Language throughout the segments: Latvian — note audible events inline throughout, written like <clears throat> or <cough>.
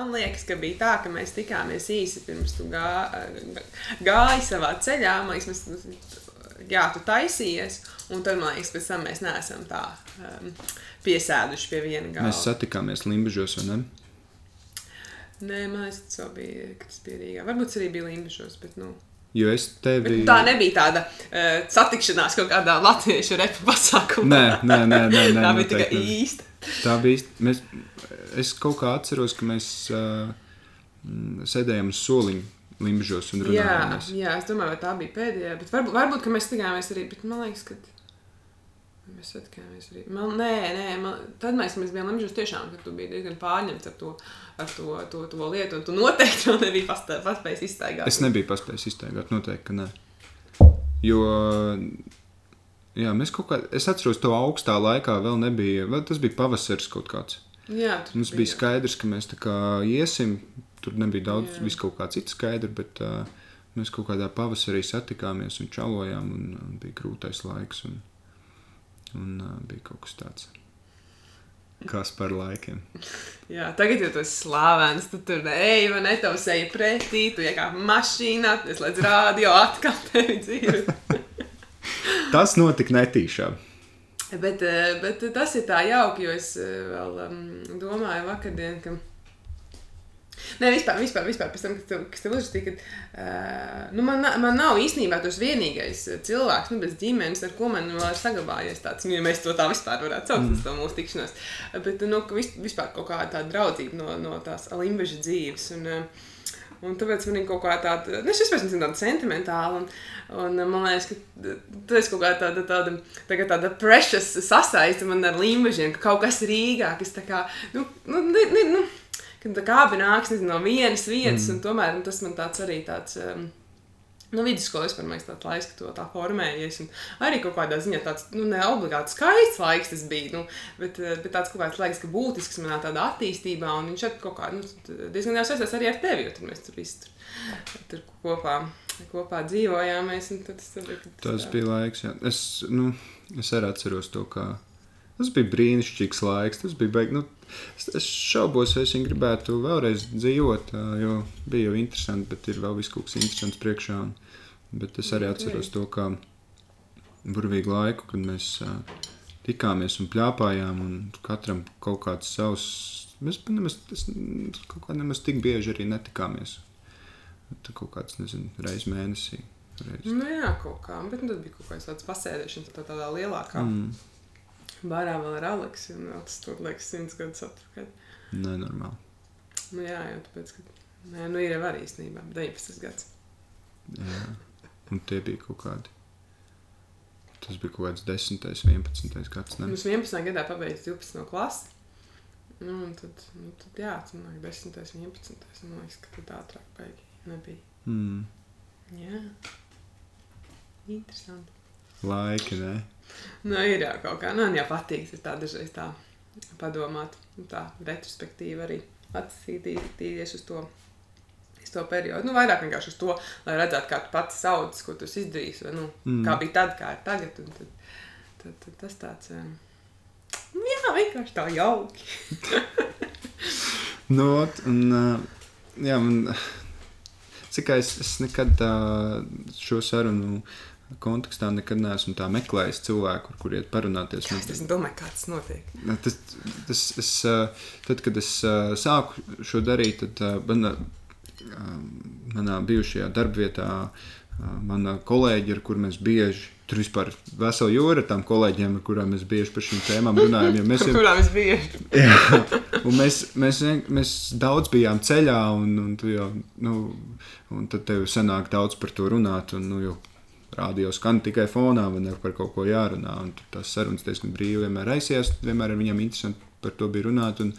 Man liekas, ka bija tā, ka mēs tikāmies īsi pirms tu gā, gāji savā ceļā. Man liekas, mēs, jā, tu taisījies, un tad man liekas, pēc tam mēs neesam tā um, piesēduši pie viena galda. Mēs satikāmies Limbaģos, vai ne? Nē, man liekas, tas vēl bija, tas bija Rīgā. Varbūt tas arī bija Limbaģos, bet nu. Jo es tevi. Bet tā nebija tāda uh, satikšanās kaut kādā latviešu repu pasākumā. Nē, nē, nē, nē, <laughs> nē tā bija tikai īsta. Tā bija. Mēs, es kaut kā atceros, ka mēs uh, sēdējām uz soliņa Limbaģos un Jā, runājām. jā, es domāju, tā bija pēdējā. Bet varbūt, varbūt ka mēs tikāmies arī. Bet man liekas, ka mēs satikāmies arī. Man, nē, nē, man, tad mēs, mēs bijām Limbaģos tiešām, ka tu biji diezgan pārņemts ar to, ar to, to, to lietu. Un tu noteikti vēl nebija paspējis izstaigāt. Es nebiju paspējis iztaigāt, noteikti, ka nē. Jo, jā, mēs kaut kā, es atceros to augstā laikā, vēl nebija, vēl tas bija pavasaris kaut kāds. Jā, Mums bija skaidrs, ka mēs tā kā iesim, tur nebija daudz, Jā. vis kaut kā cits skaidrs, bet uh, mēs kaut kādā pavasarī satikāmies un čalojām, un, un bija grūtais laiks, un, un uh, bija kaut kas tāds. Kas par laikiem? <laughs> Jā, tagad jau tas slavens, tu tur ej, vai ne, tev seja pretī, tu iekāp mašīnā, tu slēdz rādio, atkal tevi dzīvi. <laughs> Tas notika netīšām. Bet, eh, bet tas ir tā jauki, jo es eh, vēl um, domāju vakardien, ka. Nē, vispār, vispār, vispār pēc tam, kas tev, kas tev uzrakstīja, ka uh, nu, man, man nav īstenībā tas vienīgais eh, cilvēks, nu, bez ģimenes, ar ko man vēl ir saglabājies tāds, nu, ja mēs to tā vispār varētu saukt, mm. to mūsu tikšanos. Bet, nu, vispār kaut kāda tāda draudzība no, no tās limbaža dzīves. Un, uh, Un tāpēc man ir kaut kā tāda, nu, es vispār nezinu, tāda sentimentāla. Un, un man liekas, ka tas ir kaut kā tāda, tāda, tāda, tāda precious sasaiste man ar līmežiem, ka kaut kas Rīgā, kas tā kā, nu, nu, ne, ne, nu kad tā kā abi nāks nezinu, no vienas vietas, mm. un tomēr nu, tas man tāds arī tāds. Um, Nu, vidusskola vispār man tāds laiks, ka to tā formējies. Un arī kaut kādā ziņā tāds, nu, ne obligāti skaists laiks tas bija, nu, bet, eh, bet tāds kaut kāds laiks, ka būtisks manā tādā attīstībā, un viņš ir kaut kā, nu, diezgan jau saistās arī ar tevi, jo tur mēs tur visi tur, tur kopā, kopā dzīvojāmies, un tad tas, tad, Tas bija laiks, jā. Es, nu, es arī atceros to, kā tas bija brīnišķīgs laiks. Tas bija beig, nu, es, šaubos, vai es viņu gribētu vēlreiz dzīvot, jo bija jau interesanti, bet ir vēl kaut kas interesants priekšā. Un, bet es arī atceros to, kā burvīgu laiku, kad mēs tikāmies un plāpājām, un katram kaut kāds savs. Mēs nemaz, es, kaut kā nemaz tik bieži arī netikāmies. Tā kaut kāds, nezinu, reizes mēnesī. Reiz. Nu, jā, kaut kā, bet nu, tad bija kaut kāds tāds pasēdēšanas tā, tādā lielākā. Mm. Barā vēl ar Aleksu, tas tur liekas simts gadus atpakaļ. Nenormāli. Nu, jā, jau tāpēc, ka, nē, nu, ir jau arī īstenībā 19 gads. Jā. Un tie bija kaut kādi. Tas bija kaut kāds 10, 11 gads. Mums 11. gadā pabeigts 12. klasi. Nu, un tad, nu, tad jā, tas man liekas 10. 11. Man liekas, ka tad ātrāk beigi nebija. Mm. Jā. Interesanti. Laiki, ne? Nu, ir jau kaut kā, nu, man jau patīk ir tā dažreiz tā padomāt, tā retrospektīvi arī atskatīties uz to. uz To periodu. Nu, vairāk vienkārši uz to, lai redzētu, kā tu pats sauc, ko tu esi izdarījis. Vai, nu, Mm. Kā bija tad, kā ir tagad. Tad, tad, tad tas tāds um, nu, - jā, vienkārši tā jauki. <laughs> Nu, un, uh, jā, man, cik es, es nekad tā, šo sarunu kontekstā nekad neesmu tā meklējis cilvēku, ar kuriem parunāties. Man- Es domāju, kā tas notiek. Nu, Tas, tas, es, tad, kad es sāku šo darīt, tad ā, manā, bijušajā darbvietā mana kolēģi, ar kuriem mēs bieži tur vispār vesela jūra ar tām kolēģiem, ar kurām mēs bieži par šīm tēmām runājam. Mēs jau, biju? <laughs> jā, un mēs, mēs, mēs daudz bijām ceļā, un, un, jau, nu, un tad tev sanāk daudz par to runāt. Un, nu, jau, Rādio skan tikai fonā, vai ne par kaut ko jārunā. Tās sarunas diezgan brīvi vienmēr aizsies. Vienmēr ar viņiem interesanti par to bija runāt. Un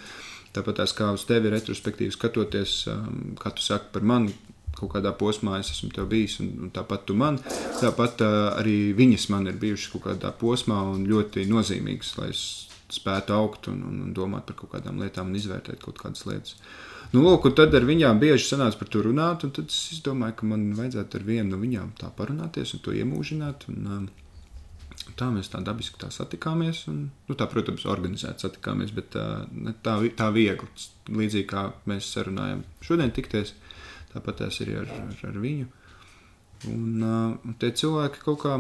tāpat tās kā uz tevi retrospektīvi skatoties, um, kā tu saki par mani, kaut kādā posmā es esmu tev bijis, un, un tāpat tu man. Tāpat uh, arī viņas man ir bijušas kaut kādā posmā un ļoti nozīmīgas, lai es spētu augt un, un, un domāt par kaut kādām lietām un izvērtēt kaut kādas lietas. Nu, lūk, tad ar viņām bieži sanāca par to runāt, un tad es domāju, ka man vajadzētu ar vienu no viņām tā parunāties un to iemūžināt. Un, um, Tā mēs tā dabiski tā satikāmies. Un, nu, tā, protams, organizēti satikāmies, bet tā, ne tā, tā viegli. Līdzīgi kā mēs sarunājam šodien tikties, tāpat tas ir ar, ar, ar viņu. Un uh, tie cilvēki kaut kā,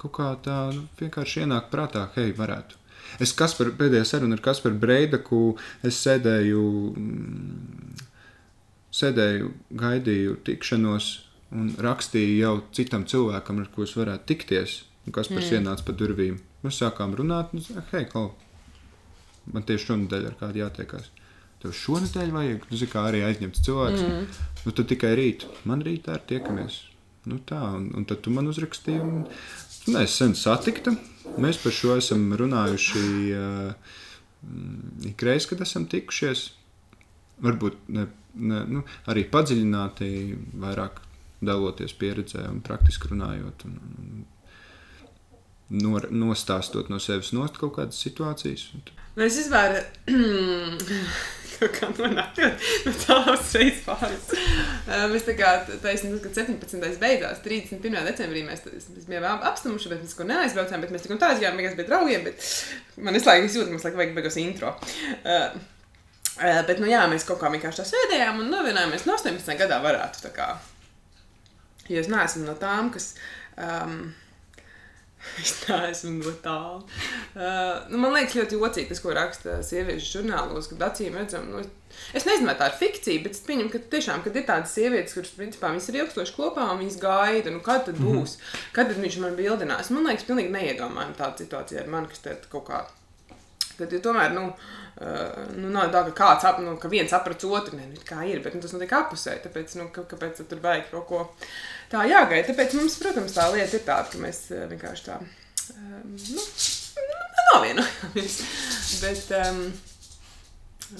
kaut kā tā nu, vienkārši ienāk prātā, hei, varētu. Es Kasper, pēdējā saruna ar Kasparu Breidaku, es sēdēju, mm, sēdēju, gaidīju tikšanos un rakstīju jau citam cilvēkam, ar ko es varētu tikties. Kas pēc mm. ienāca pa durvīm? Mēs sākām runāt, un es teicu, hei, klau, man tieši šonadēļ ar kādu jātiekās. Tev šonadēļ vajag, nu, kā arī aizņemts cilvēks. Mm. Nu, tad tikai rīt. Man rītā ir tiekamies. Nu, tā, un, un tad tu man uzrakstīji. Un, nu, mēs sen satikta. Mēs par šo esam runājuši uh, ikreiz, kad esam tikušies. Varbūt ne, ne, nu, arī padziļināti, vairāk daloties pieredzē un praktiski runājot. Un, un, nor, nostāstot no sevis nost kaut kādas situācijas. Mēs vispār <clears throat> <clears throat> kaut <laughs> kā nonākam no tādas reizes pāris. Mēs tā kā taisnām, kad 17. beigās, 31. decembrī mēs, mēs bijām apstamuši, bet mēs ko neaizbraucām, bet mēs tik un tā aizgājām, mēs bijām draugiem, bet man es laikam jūtu, mums laikam vajag beigās intro. Uh, Uh, bet, nu, jā, mēs kaut kā vienkārši tā sēdējām un novienojāmies no 18 gadā varētu tā kā Jo es neesmu no tām, kas. Um, <laughs> Es neesmu no tālu. Uh, nu, man liekas, ļoti jocīgi tas, ko raksta sieviešu žurnālos, kad acīm redzam, nu, es nezinu, vai tā ir fikcija, bet es pieņemu, ka tiešām, kad ir tādas sievietes, kuras, principā, viņas ir ilgstoši kopā un viņas gaida, nu, kad tad mhm. būs, mm -hmm. kad tad viņš man bildinās. Man liekas, pilnīgi neiedomājami tāda situācija ar mani, kas te kaut kā, kad, ja tomēr, nu, Uh, nu, nav tā, ka kāds ap, nu, ka viens aprec otru, ne, nu, kā ir, bet nu, tas notiek apusē. Tāpēc, nu, ka, kāpēc tur vajag kaut ko tā jāgaida? Tāpēc mums, protams, tā lieta ir tāda, ka mēs uh, vienkārši tā, um, nu, novienojāmies. <laughs> bet, um,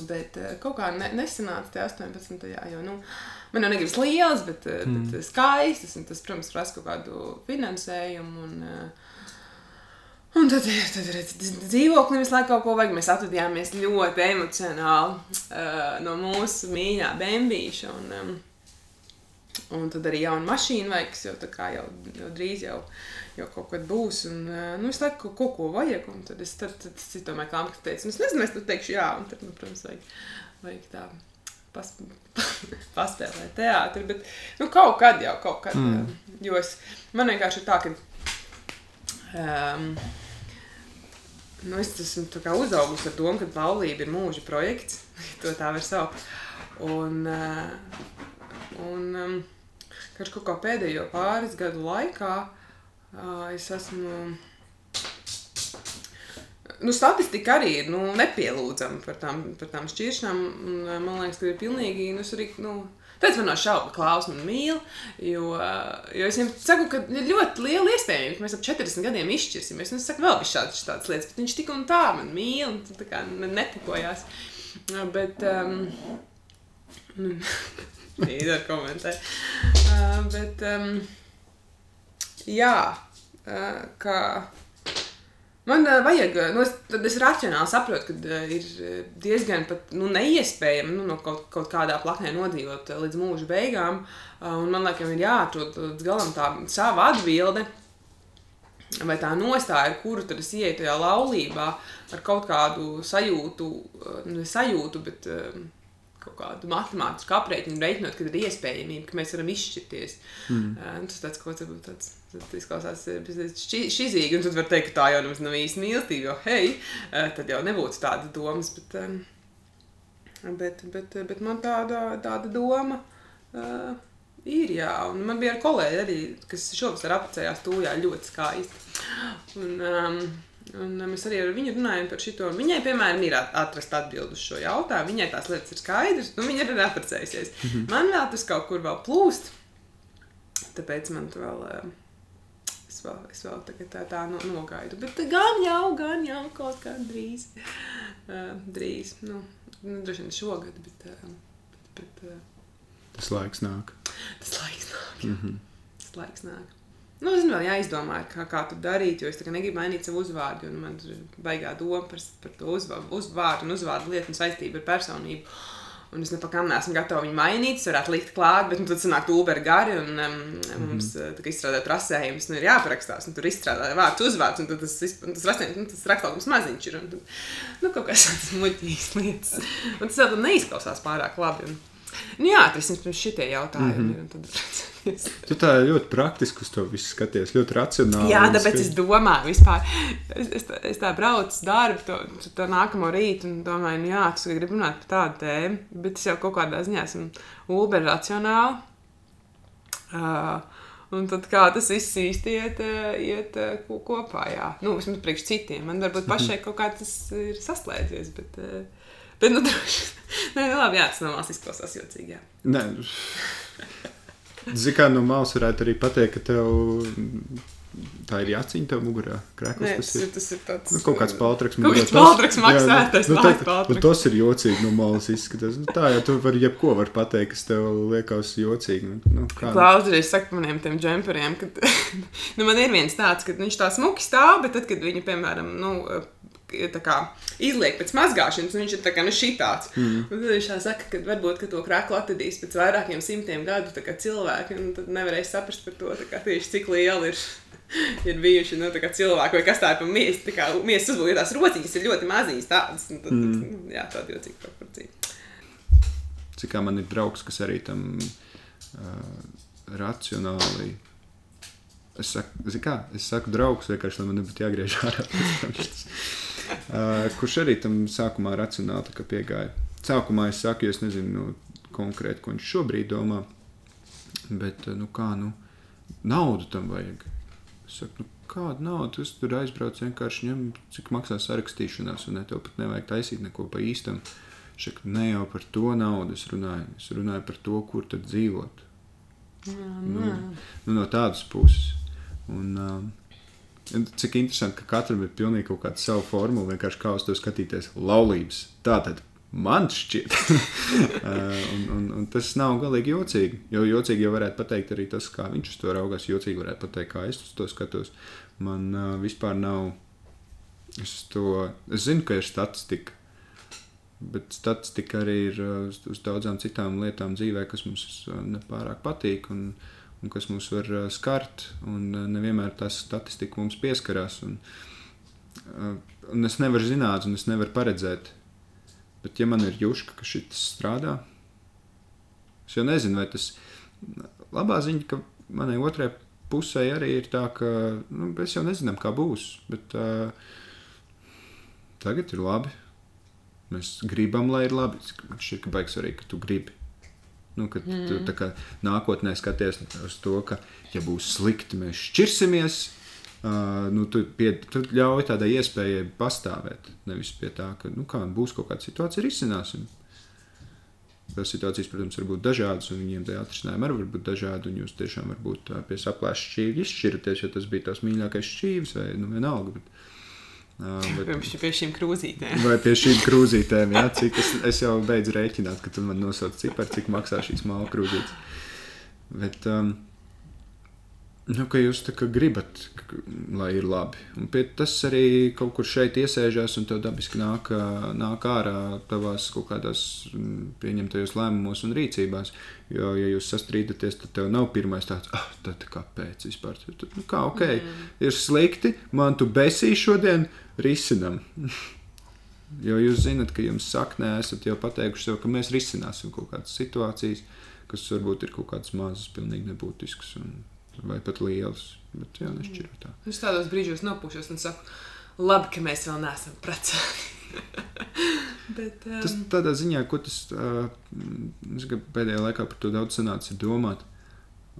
bet kaut kā ne, nesanāca tie 18. jo, nu, man jau negribas liels, bet, mm. bet skaistas, un tas, protams, prasa kaut kādu finansējumu un uh, Un tad tad, dzīvoklim visu laiku kaut ko vajag. Mēs atvadījāmies ļoti emocionāli uh, no mūsu mīļā bambīša. Un, um, un tad arī jauna mašīna vajag, kas jau, jau, jau drīz jau, jau kaut kad būs. Un, uh, nu, es laiku kaut ko vajag. Un tad es, tad, tad, kā amka teicu, nu, es nezinu, es tad teikšu jā. Un tad, nu, protams, vajag, vajag tā pas, <laughs> paspēlēt teātri. Bet, nu, kaut kad jau, kaut kad. Mm. Jo es, man vienkārši ir tā, ka Um, nu, es esmu uzaugusi ar domu, ka laulība ir mūža projekts. <laughs> to tā var saukt. Un, uh, un um, kaut kā pēdējo pāris gadu laikā uh, es esmu. Nu, statistika arī ir nu, nepielūdzama par tām, par tām šķiršanām. Un, man liekas, ka ir pilnīgi. Nu, arī, nu, Pēc tam no šaubu klausa man mīl, jo, jo es viņam saku, ka ir ļoti liela iespēja, ka mēs ap 40 gadiem izšķirsimies. Es saku, vēl bija šādas, šādas lietas, bet viņš tik un tā man mīl un tā kā nepakojās. Bet, um, Īda komentē. Uh, bet, um, jā, uh, kā Man uh, vajag, nu, es, tad es racionāli saprotu, ka uh, ir diezgan pat, nu, neiespējami nu, no kaut, kaut kādā plaknē nodzīvot uh, līdz mūža beigām. Uh, un man liekas, ir jāatrod līdz galam tā sava atbilde. Vai tā nostāja, ar kuru tad es ieeju tajā laulībā, ar kaut kādu sajūtu, ne sajūtu, bet uh, kaut kādu matemātisku aprēķinu reiķinot, kad ir iespējamība, ka mēs varam izšķirties. Mm. Uh, tas tāds kaut kāds tāds. Tas izklausās šizīgi, un tad var teikt, ka tā jau nav īsti mīlestība, jo, hei, uh, tad jau nebūtu tādas domas, bet, um, bet, bet, bet man tāda, tāda doma uh, ir, jā, un man bija ar kolēģi arī, kas šovasar apcējās tūjā ļoti skaisti. Un, um, Un mēs arī ar viņu runājam par šo. Viņai, piemēram, ir atrast atbildi uz šo jautājumu. Viņai tās lietas ir skaidras, un viņa ir apprecējusies. Mm -hmm. Man vēl tas kaut kur vēl plūst. Tāpēc man tur vēl. Uh, es vēl, es vēl tā, tā, tā no, nogaidu. Bet gan jau, gan jau kaut kā drīz. Uh, drīz. Nu, nu, droši vien šogad, bet. Uh, bet, bet uh, tas laiks nāk. Tas laiks nāk. Mm -hmm. Tas laiks nāk. Nu, es vēl jāizdomā, kā, kā to darīt, jo es negribu mainīt savu uzvārdu. Man ir baigā doma par, par to uzvārdu, uzvārdu un uzvārdu lietu un saistību ar personību. Un es nepakām neesmu gatava viņu mainīt, es varētu likt klāt, bet nu, tad sanāk Uber gari un um, mums mm -hmm. izstrādāt rasējumus, nu ir jāparakstās, un tur izstrādāt vārds uzvārds, un tad tas, tas rasējums, nu, tas rakstvalkums maziņš ir, un tad, nu, kaut kas tāds <laughs> muļķīgs lietas. Un tas vēl neizklausās pārāk labi. Un, Nu, jā, tas ir pirms šitie jautājumi. Mm -hmm. tu tā ļoti praktiski uz to visu skaties, ļoti racionāli. Jā, tāpēc es domāju, vispār. Es, es, tā, es tā braucu darbu, to, to nākamo rītu, un domāju, nu jā, tas grib runāt par tādu tēmu, bet es jau kaut kādā ziņā esmu Uber racionāli. Uh, Un tad kā tas viss īsti iet, iet kopā, jā. Nu, vismaz priekš citiem. Man varbūt <laughs> pašai kaut kā tas ir saslēdzies, bet... Uh, Bet, nu, droši. Nē, <laughs> nu, labi, jā, tas no malas izklausās jocīgi. Jā. Nē, Zini, kā no malas varētu arī pateikt, ka tev tā ir jācīņa tev mugurā. Krēklis, Nē, tas, ir, tas ir tāds. Nu, kaut kāds paltraks. Kaut kāds paltraks maksātais. Nu, tā, nu, tas ir jocīgi no malas izskatās. Nu, tā, ja tu vari jebko var pateikt, kas tev liekas jocīgi. Nu, nu, Klaudrijs saka maniem tiem džemperiem, ka <laughs> nu, man ir viens tāds, ka viņš tā smuki stāv, bet tad, kad viņu, piemēram, nu, kā, izliek pēc mazgāšanas, viņš ir kā, nu, šitāds. Mm. Un tad viņš saka, ka varbūt ka to krāklu atradīs pēc vairākiem simtiem gadu cilvēki, un tad nevarēs saprast par to, kā, tieši cik liela ir. <laughs> ir bijuši nu, cilvēki, vai kas tā ir par miesu. Tā kā miesas uzbūvētās rociņas ir ļoti maziņas tādas. Tad, mm. tad, jā, tāda jocīga proporcija. Cik man ir draugs, kas arī tam uh, racionāli. Es saku, kā, es saku draugs, vienkārši man nebūtu jāgriež ārā. Uh, kurš arī tam sākumā racionāli piegāja. Sākumā es saku, es nezinu nu, konkrēti, ko viņš šobrīd domā. Bet, nu kā, nu, naudu tam vajag. Es saku, nu, kāda nauda? Es tur aizbraucu, vienkārši ņem, cik maksā sarakstīšanās, un ne, tev pat nevajag taisīt neko pa īstam. Šak, ne jau par to naudu es runāju. Es runāju par to, kur tad dzīvot. Jā, nu, nu, no tādas puses. Un, uh, Cik interesanti, ka katram ir pilnīgi kaut kāda sava formula, vienkārši kā uz to skatīties. Laulības. Tā tad man šķiet. <laughs> Uh, un, un, un tas nav galīgi jocīgi. Jo jocīgi jau varētu pateikt arī tas, kā viņš to raugās. Jocīgi varētu pateikt, kā es to skatos. Man uh, vispār nav. Es, to, es zinu, ka ir statistika. Bet statistika arī ir uh, uz, uz daudzām citām lietām dzīvē, kas mums uh, nepārāk patīk. Un, uh, un kas mūs var uh, skart. Un uh, nevienmēr tā statistika mums pieskarās. Un, uh, un es nevaru zināt, un es nevaru paredzēt. Bet, ja man ir jūška, ka šis strādā, es jau nezinu, vai tas labā ziņa, ka manai otrai pusē arī ir tā, ka nu, mēs jau nezinām, kā būs. Bet uh, tagad ir labi. Mēs gribam, lai ir labi. Man šķiet, ka baigs arī, ka tu gribi. Nu, kad mm. tu kā, nākotnē skaties uz to, ka, ja būs slikti, mēs šķirsimies, uh, nu, tu, pie, tu ļauj tādai iespējai pastāvēt. Nevis pie tā, ka nu, kā, būs kaut kāda situācija, risināsim. Tās situācijas, protams, var būt dažādas, un viņiem tie atrisinājumi arī var būt dažādi. Un jūs tiešām varbūt pie saplēša šķīvja izšķiraties, ja tas bija tās mīļākais šķīvis vai nu, vienalga. Bet, <laughs> Bet, vai pie šīm krūzītēm? Vai pie šīm krūzītēm, jā, cik es, es jau beidzu rēķināt, ka tu man nosauc ciparu, cik maksā šīs māla krūzītes. Bet, um, nu, ka jūs gribat, lai ir labi. Un tas arī kaut kur šeit iesēžās un tev dabiski nāk, nāk ārā tavās kaut kādās pieņemtajos lēmumos un rīcībās. Jo, ja jūs sastrīdaties, tad tev nav pirmais tāds, ah, tad kāpēc vispār? Tad, nu, kā, ok, mm. ir slikti, man tu besī šodien, risinam. <laughs> jo jūs zinat, ka jums saknē esat jau pateikuši sev, ka mēs risināsim kaut kādas situācijas, kas varbūt ir kaut kādas mazas, pilnīgi nebūtiskas un, vai pat lielas. Bet jā, nešķiro tā. Es tādos brīžos nopūšos un saku, labi, ka mēs vēl neesam precēti. <laughs> Bet, um... Tas tādā ziņā, ko tas uh, pēdējā laikā par to daudz sanāca domāt.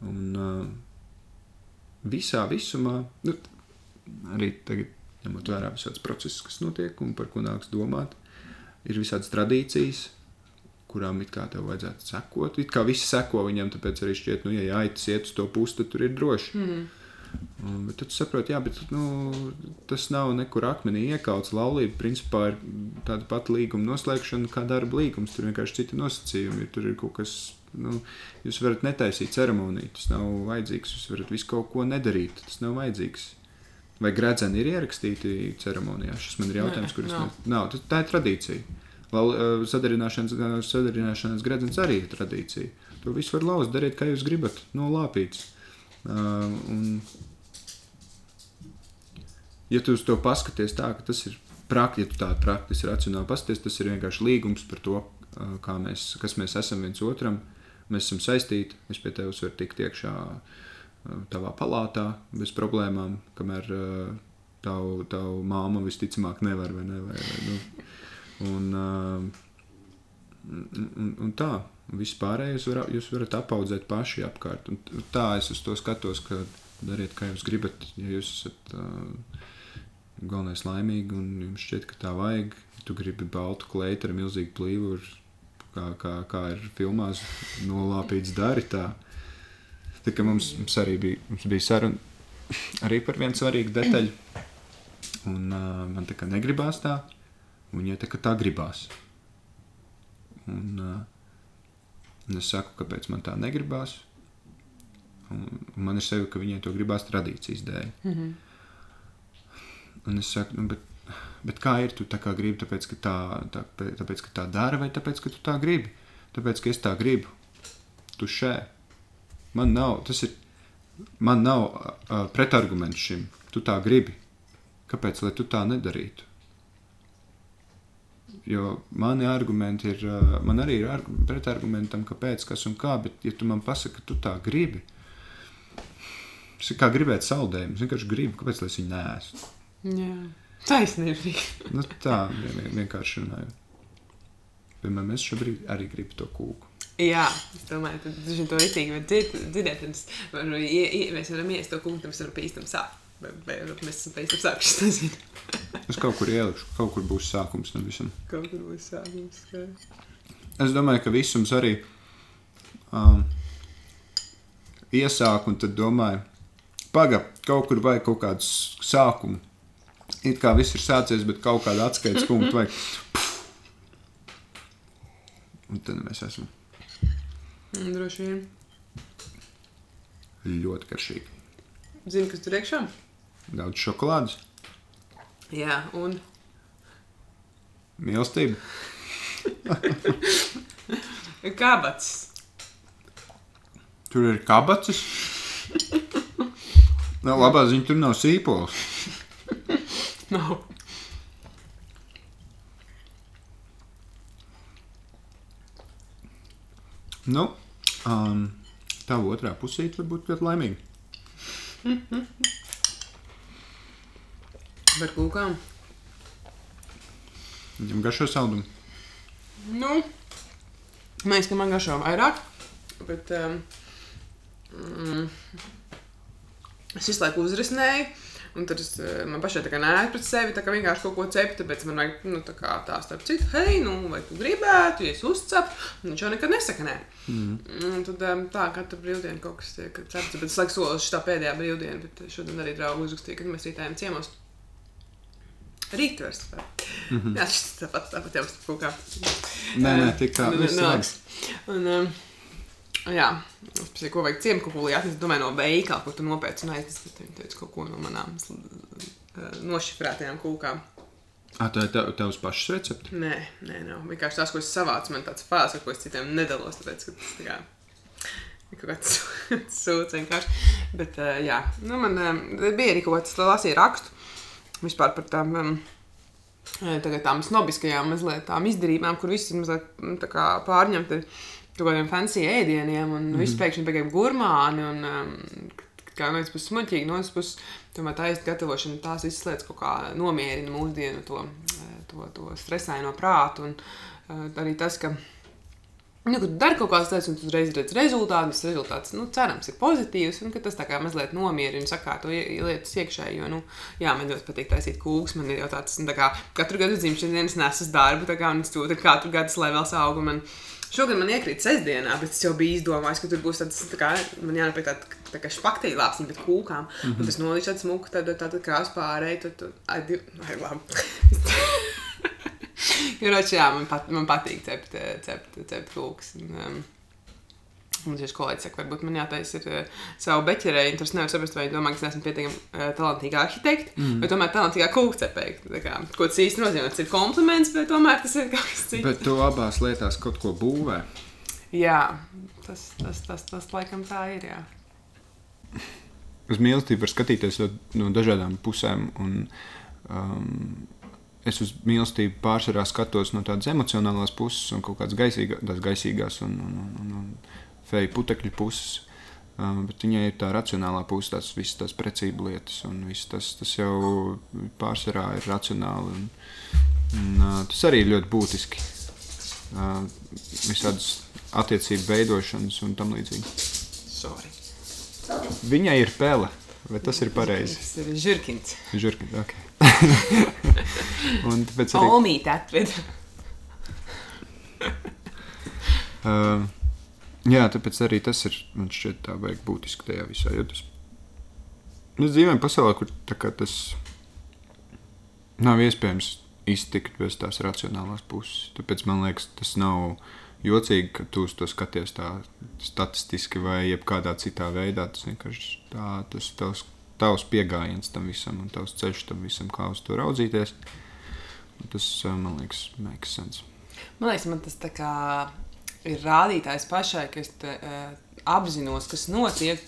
Un uh, visā visumā, nu, arī tagad ņemot vērā visādas procesus, kas notiek un par ko nāks domāt. Ir visādas tradīcijas, kurām it kā tev vajadzētu sekot. It kā visi seko viņam, tāpēc arī šķiet, nu, ja jāiet iet uz to pusi, tad tur ir droši. Mm -hmm. Un, bet tu saproti, jā, bet nu, tas nav nekur akmenī iekauts. Laulība principā ir tāda pati līguma noslēgšana kā darba līgums. Tur vienkārši citi nosacījumi. Tur ir kaut kas, nu, jūs varat netaisīt ceremoniju. Tas nav vajadzīgs. Jūs varat visu kaut ko nedarīt. Tas nav vajadzīgs. Vai gradzeni ir ierakstīti ceremonijā? Šis man ir jautājums, kurš nav. nav. Tā ir tradīcija. Val, uh, sadarināšanas, uh, sadarināšanas gredzens arī ir tradīcija. To visu var lauzt, dariet, kā jūs gribat, no lāpītes. Uh, un, ja tu uz to paskaties tā, ka tas ir praktiski, ja tu tā praktiski racionāli paskaties, tas ir vienkārši līgums par to, mēs, kas mēs esam viens otram. Mēs esam saistīti, es pie tevis varu tikt iekšā tavā palātā bez problēmām, kamēr tavu, tavu māmu visticamāk nevar vai ne. Vai, vai, nu, un, uh, un, un, tā, viss pārējais var, jūs varat apaudzēt paši apkārt. Un tā es uz to skatos, ka dariet, kā jūs gribat, ja jūs esat. Uh, galvenais laimīgi, un jums šķiet, ka tā vajag. Tu gribi baltu kleitu ar milzīgu plīvu, kā, kā, kā ir filmās, nolāpīts dari tā. Tā kā mums, mums arī bija, mums bija saruna arī par vienu svarīgu detaļu. Un uh, man tā kā negribās tā, un viņa tā kā tā gribās. Un, un es saku, kāpēc man tā negribās. Un, un man ir sevi, ka viņai to gribās tradīcijas dēļ. Mm -hmm. Un es saku, nu, bet, bet kā ir? Tu tā kā gribi, tāpēc ka tā, tā, tāpēc, ka tā dara, vai tāpēc, ka tu tā gribi? Tāpēc, ka es tā gribu. Tu šē. Man nav, tas ir, man nav uh, pretarguments šim. Tu tā gribi. Kāpēc, lai tu tā nedarītu? Jo mani argumenti ir, uh, man arī ir pretargumentam, kāpēc, kas un kā, bet ja tu man pasaki, ka tu tā gribi, tas ir kā gribēt saldējumu. Es vienkārši gribu, kāpēc, es viņu nēstu. Jā, taisnība. nu, tā vien, vienkārši runājot. Piemēram, es šobrīd arī gribu to kūku. Jā, es domāju, ka tas ir to itīgi dzirdēt. Varu, ja, ja mēs varam iest to kūku, tad mēs varam pīstam sākt. Pīstam sākuši, es nezinu. es kaut kur ielikšu, kaut kur būs sākums tam visam. Kaut kur būs sākums. Kā. Es domāju, ka visums arī um, iesāk un tad domāju, paga, kaut kur vajag kaut kādu sākumu it kā viss ir sācies, bet kaut kāda atskaites punkta vajag. Un tad mēs esam. Droši vien. Ļoti karšīgi. Zini, kas tur iekšā? Daudz šokolādes. Jā, un. Mīlestība. <laughs> Kabats. Tur ir kabatas. Nav labā ziņa, tur nav sīpols. <laughs> Nav. Nu, um, tā otrā pusīte var būt ļoti laimīga. <laughs> Par kūkām. Viņam garšo saldumu. Nu, man liekas, ka man garšo vairāk. Bet um, mm, es visu laiku uzrisināju. Un tad es, man pašai tā kā nē, pret sevi tā kā vienkārši kaut ko cept, tāpēc man vajag, nu, tā kā tā starp citu, hei, nu, vai tu gribētu, ja es uzcepu, viņš jau nekad nesaka nē. Mm. Un tad tā, katru brīvdienu kaut kas tiek cepts, bet es laiku solis šitā pēdējā brīvdiena, bet šodien arī draugu uzrakstīja, kad mēs rītējām ciemos. Rītvers. Mm -hmm. Jā, šis tāpat, tāpat jau kaut kā. Nē, nē, tik tā. Nāks. Un, um, Jā, es paskaidroju, ko vajag ciemkopulī atnest. Domāju, no veikala, kur tu nopērci un aiznes. Viņi teica kaut ko no manām nošifrētajām kūkām. Ah, tā ir tev, tavs pašs recepte? Nē, nē, nav. Vienkārši tas, ko es savācu, man tāds fāzes, ar ko es citiem nedalos. Tāpēc, ka tas tā kā kaut kāds <laughs> sūds vienkārši. Bet, uh, jā, nu, man uh, bija arī kaut kāds lasīja rakstu vispār par tām. Um, Tagad tām snobiskajām mazliet tām izdarībām, kur viss ir mazliet pārņemti kaut kādiem fancy ēdieniem, un mm. viss pēkšņi bija gurmāni. Un, um, kā no vienas puses smuļķīgi, no otras puses, tomēr tā īsta gatavošana, tās visas lietas kaut kā nomierina mūsdienu to, to, to stresaino prātu. Un uh, arī tas, ka. Nu, kad dari kaut kādas lietas, un tu uzreiz redzi rezultātu, tas rezultāts, nu, cerams, ir pozitīvs, un tas tā kā mazliet nomierina, sakārto lietas iekšēji, jo, nu, jā, man ļoti patīk taisīt kūks, man ir jau tāds, tā kā katru gadu dzimšanas dienas nesas darbu, tā kā, un es ka katru gadu tas levels auga man. Šogad man iekrīt sestdienā, bet es jau biju izdomājis, ka tur būs tāds, tā kā, man jānopērk tāda, tā kā špaktīja lāpsni, bet kūkām. Mm -hmm. Un tas nolīdz tāds smuku, tad tāda krāsa pārēj, tad, tad, ai, div, ai, labi. <laughs> Jo, roči, jā, man, pat, man patīk cept, cept, cept kūks. Un, um, Un šis kolēģis saka, varbūt man jātaisa ir uh, savu beķerēju, un tas nevar saprast, vai domā, ka es neesmu pietiekami uh, talantīga arhitekta, mm. vai tomēr talantīgā kūkcepēja. Ko tas īsti nozīmē? Tas ir kompliments, vai tomēr tas ir kaut kas cits? Bet tu abās lietās kaut ko būvē. Jā, tas, tas, tas, tas laikam tā ir, jā. Uz mīlestību var skatīties no, no dažādām pusēm, un um, es uz mīlestību pārsvarā skatos no tādas emocionālās puses un kaut kādas gaisīgā, gaisīgās un, un, un, un feju putekļu puses. Uh, bet viņai ir tā racionālā puse, tās visas tās precīzi lietas, un tas, tas jau pārsvarā ir racionāli. Un, un, uh, tas arī ir ļoti būtiski. Uh, visādas attiecību veidošanas un tam līdzīgi. Sorry. Viņai ir pele, vai tas ir pareizi? Tas ir žurkins. Žurkins, ok. <laughs> un tāpēc arī... Omīte atved. uh, Jā, tāpēc arī tas ir man šķiet tā vajag būtiski tajā visā. Jo tas, mēs dzīvojam pasaulē, kur tas nav iespējams iztikt bez tās racionālās puses. Tāpēc man liekas, tas nav jocīgi, ka tu to skaties tā statistiski vai jebkādā citā veidā. Tas vienkārši tā, tas tavs, tavs pieejams tam visam un tavs ceļš tam visam, kā uz to raudzīties. Un tas man liekas, makes sense. Man liekas, man tas tā kā ir rādītājs pašai, ka es te, uh, apzinos, kas notiek.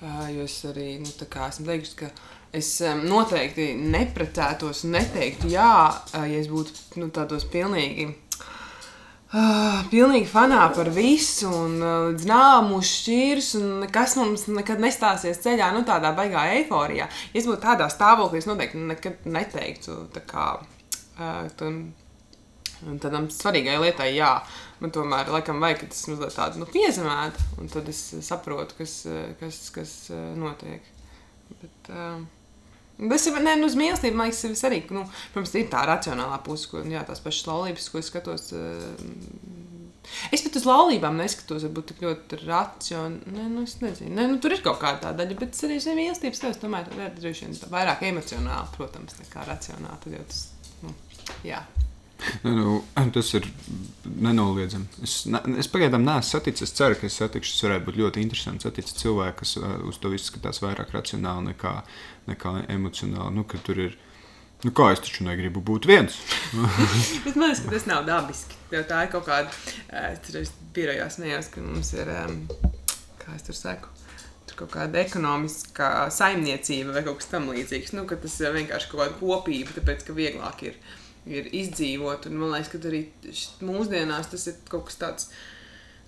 Uh, jo es arī nu, esmu teikusi, ka es um, noteikti neprecētos un neteiktu, jā, uh, ja es būtu nu, tādos pilnīgi. Uh, pilnīgi fanā par visu, un uh, līdz nāmu šķirs, un nekas mums nekad nestāsies ceļā, nu tādā baigā eiforijā. Ja es būtu tādā stāvoklī, es noteikti nekad neteiktu, kā, uh, tam, tādam svarīgai lietai, jā. Man tomēr laikam vajag, ka tas mazliet tādu nu, piezemētu, un tad es saprotu, kas, kas, kas eh, notiek. Bet, uh, Tas ir ne, nu, uz mīlestību, man liekas, ir arī. Nu, protams, ir tā racionālā puse, ko jā, tās pašas laulības, ko es skatos. Uh, es pat uz laulībām neskatos, varbūt tik ļoti racionāli. Ne, nu, es nezinu, ne, nu, tur ir kaut kāda tā daļa, bet es arī zinu, mīlestības tev tomēr ir droši vien vairāk emocionāli, protams, nekā racionāli. Tad jau tas, nu, jā. Nu, nu, <clears throat> tas ir nenoliedzami. Es, ne, es pagaidām neesmu saticis. Es ceru, ka es satikšu. Tas varētu būt ļoti interesanti satikt cilvēku, kas uh, uz to visu skatās vairāk racionāli nekā, nekā emocionāli. Nu, tur ir. Nu, kā es taču negribu būt viens? <laughs> <laughs> Bet man liekas, ka tas nav dabiski. Jo tā ir kaut kāda. Es tur birojā smējos, ka mums ir. Kā es tur saku? kaut kāda ekonomiskā saimniecība vai kaut kas tamlīdzīgs. Nu, tas ir vienkārši kaut kāda kopība, tāpēc ka vieglāk ir ir izdzīvot. Un man liekas, ka arī mūsdienās tas ir kaut kas tāds.